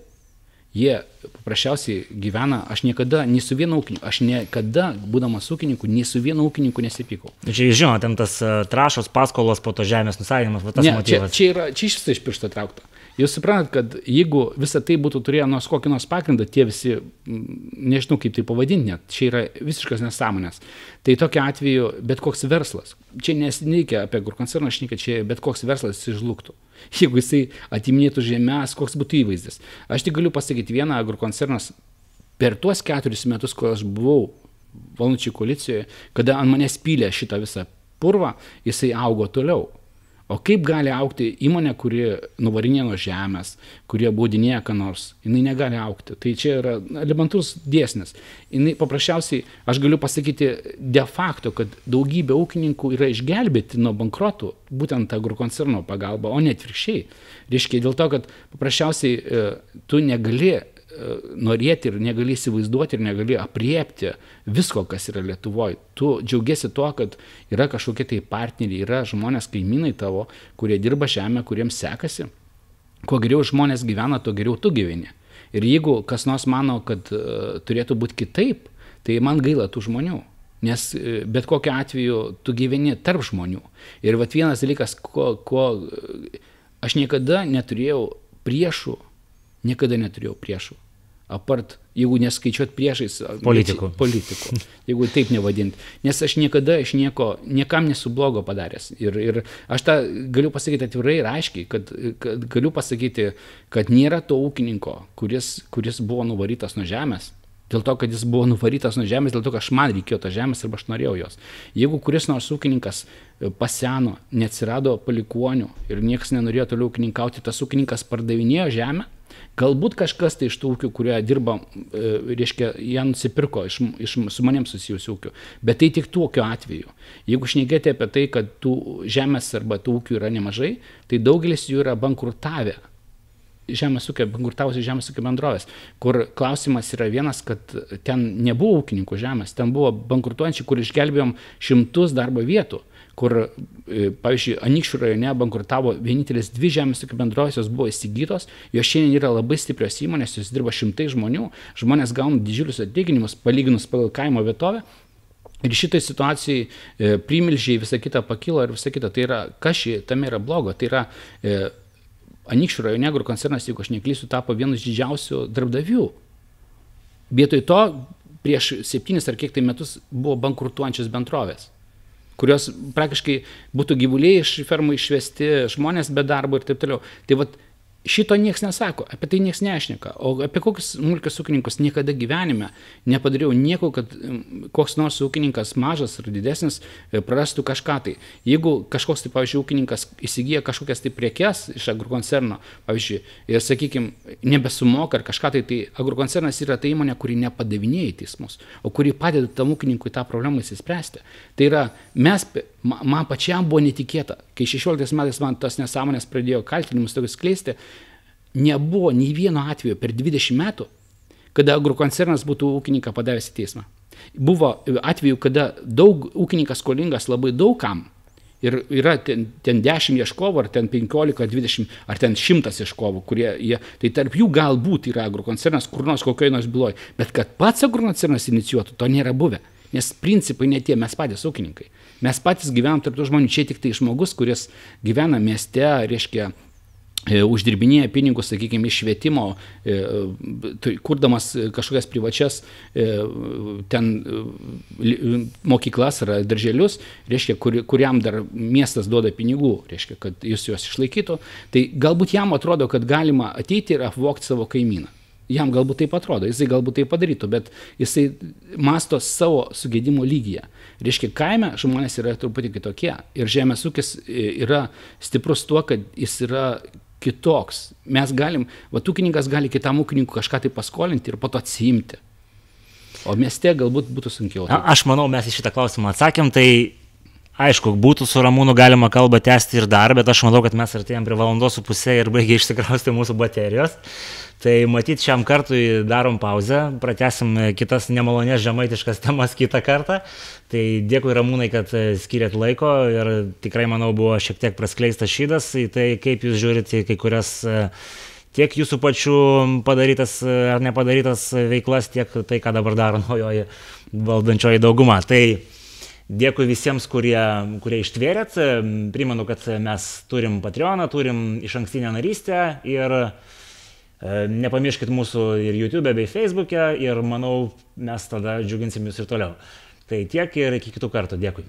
Jie paprasčiausiai gyvena, aš niekada, nei su vienu ūkininku, aš niekada, būdamas ūkininku, nei su vienu ūkininku nesipykau. Čia, žinot, ten tas uh, trašos paskolos po to žemės nusavinimas, va tas ne, motyvas. Čia, čia, yra, čia iš viso iš piršto traukta. Jūs suprantat, kad jeigu visą tai būtų turėję nors kokį nors pagrindą, tie visi, nežinau kaip tai pavadinti, net, čia yra visiškas nesąmonės. Tai tokia atveju bet koks verslas, čia nesneikia apie kur koncerną šnykia, čia bet koks verslas išžlugtų. Jeigu jisai atiminėtų žemės, koks būtų įvaizdis. Aš tik galiu pasakyti vieną, agrokoncernas per tuos keturis metus, kol aš buvau valnučiai koalicijoje, kada ant manęs pylė šitą visą purvą, jisai augo toliau. O kaip gali aukti įmonė, kuri nuvarinė nuo žemės, kurie baudinėja ką nors, jinai negali aukti. Tai čia yra elementus dėsnis. Jinai paprasčiausiai, aš galiu pasakyti de facto, kad daugybė ūkininkų yra išgelbėti nuo bankrotų, būtent agrokoncerno pagalba, o ne atvirkščiai. Reiškia, dėl to, kad paprasčiausiai e, tu negali norėti ir negali įsivaizduoti ir negali apriepti visko, kas yra Lietuvoje. Tu džiaugiasi tuo, kad yra kažkokie tai partneriai, yra žmonės kaimynai tavo, kurie dirba žemę, kuriems sekasi. Kuo geriau žmonės gyvena, tuo geriau tu gyveni. Ir jeigu kas nors mano, kad uh, turėtų būti kitaip, tai man gaila tų žmonių. Nes uh, bet kokiu atveju tu gyveni tarp žmonių. Ir vat vienas dalykas, ko, ko uh, aš niekada neturėjau priešų, niekada neturėjau priešų apart, jeigu neskaičiuot priešais. Politikų. Politikų. Jeigu taip nevadinti. Nes aš niekada iš nieko, niekam nesu blogo padaręs. Ir, ir aš tą galiu pasakyti atvirai ir aiškiai, kad, kad galiu pasakyti, kad nėra to ūkininko, kuris, kuris buvo nuvarytas nuo žemės. Dėl to, kad jis buvo nuvarytas nuo žemės, dėl to, kad aš man reikėjo tos žemės arba aš norėjau jos. Jeigu kuris nors ūkininkas e, paseno, neatsirado palikonių ir niekas nenorėjo toliau ūkininkauti, tas ūkininkas pardavinėjo žemę, Galbūt kažkas tai iš tų ūkių, kurie dirba, e, reiškia, jie nusipirko iš, iš su manim susijusių ūkių, bet tai tik tokiu atveju. Jeigu šnekėti apie tai, kad tų žemės arba tų ūkių yra nemažai, tai daugelis jų yra bankrutavę. Žemės ūkio, bankrutavusi žemės ūkio bendrovės, kur klausimas yra vienas, kad ten nebuvo ūkininkų žemės, ten buvo bankrutuojančių, kur išgelbėjom šimtus darbo vietų kur, e, pavyzdžiui, Anikščių rajone bankrutavo vienintelis dvi žemės ūkio bendrovės, jos buvo įsigytos, jos šiandien yra labai stiprios įmonės, jos dirba šimtai žmonių, žmonės gauna didžiulius atlyginimus palyginus pagal kaimo vietovę. Ir šitai situacijai e, primilžiai visą kitą pakilo ir visą kitą. Tai yra, kas šį, tame yra blogo. Tai yra, e, Anikščių rajone agrokoncernas, jeigu aš neklysiu, tapo vienu iš didžiausių darbdavių. Vietoj to prieš septynis ar kiek tai metus buvo bankrutuojančios bendrovės kurios praktiškai būtų gyvuliai iš fermų išvesti, žmonės be darbo ir taip toliau. Tai vat Šito niekas nesako, apie tai niekas nešneka. O apie kokius smulkius ūkininkus niekada gyvenime nepadariau nieko, kad koks nors ūkininkas mažas ar didesnis e, prarastų kažką tai. Jeigu kažkoks tai, pavyzdžiui, ūkininkas įsigyja kažkokias tai priekes iš agrokoncerno, pavyzdžiui, ir, sakykime, nebesumoka ar kažką tai, tai agrokoncernas yra ta įmonė, kuri nepadavinėja į teismus, o kuri padeda tam ūkininkui tą problemą įsispręsti. Tai yra, mes man pačiam buvo netikėta, kai 16 metais man tos nesąmonės pradėjo kaltinimus tokius skleisti, nebuvo nei vieno atveju per 20 metų, kada agrokoncernas būtų ūkininką padavęs į teismą. Buvo atveju, kada daug ūkininkas skolingas labai daugam ir yra ten, ten 10 ieškovų, ar ten 15, 20, ar ten 100 ieškovų, kurie jie, tai tarp jų galbūt yra agrokoncernas, kur nors kokioje nors byloje, bet kad pats agrokoncernas inicijuotų, to nėra buvę. Nes principai ne tie, mes patys ūkininkai. Mes patys gyvenam tarp tų žmonių. Čia tik tai žmogus, kuris gyvena mieste, reiškia, e, uždirbinėja pinigus, sakykime, iš švietimo, e, tai kurdamas kažkokias privačias e, ten mokyklas ar darželius, reiškia, kur, kuriam dar miestas duoda pinigų, reiškia, kad jis juos išlaikytų, tai galbūt jam atrodo, kad galima ateiti ir apvokti savo kaimyną. Jam galbūt taip atrodo, jisai galbūt tai padarytų, bet jisai masto savo sugėdimo lygyje. Reiškia, kaime žmonės yra truputį kitokie ir žemės ūkis e, yra stiprus tuo, kad jis yra kitoks. Mes galim, va, ūkininkas gali kitam ūkininkui kažką tai paskolinti ir po to atsiimti. O mieste galbūt būtų sunkiau. Na, aš manau, mes į šitą klausimą atsakėm, tai Aišku, būtų su Ramūnu galima kalbą tęsti ir dar, bet aš manau, kad mes artėjom prie valandos su pusė ir baigia išsikrausti mūsų baterijos. Tai matyt, šiam kartui darom pauzę, pratesim kitas nemalonės žemaitiškas temas kitą kartą. Tai dėkui Ramūnai, kad skiriat laiko ir tikrai, manau, buvo šiek tiek praskleistas šydas į tai, kaip jūs žiūrite kai kurias tiek jūsų pačių padarytas ar nepadarytas veiklas, tiek tai, ką dabar daro naujoji valdančioji dauguma. Tai Dėkui visiems, kurie, kurie ištvėrėt. Primenu, kad mes turim Patreoną, turim iš ankstinę narystę ir e, nepamirškit mūsų ir YouTube bei Facebook'e ir manau, mes tada džiuginsim jūs ir toliau. Tai tiek ir iki kitų kartų. Dėkui.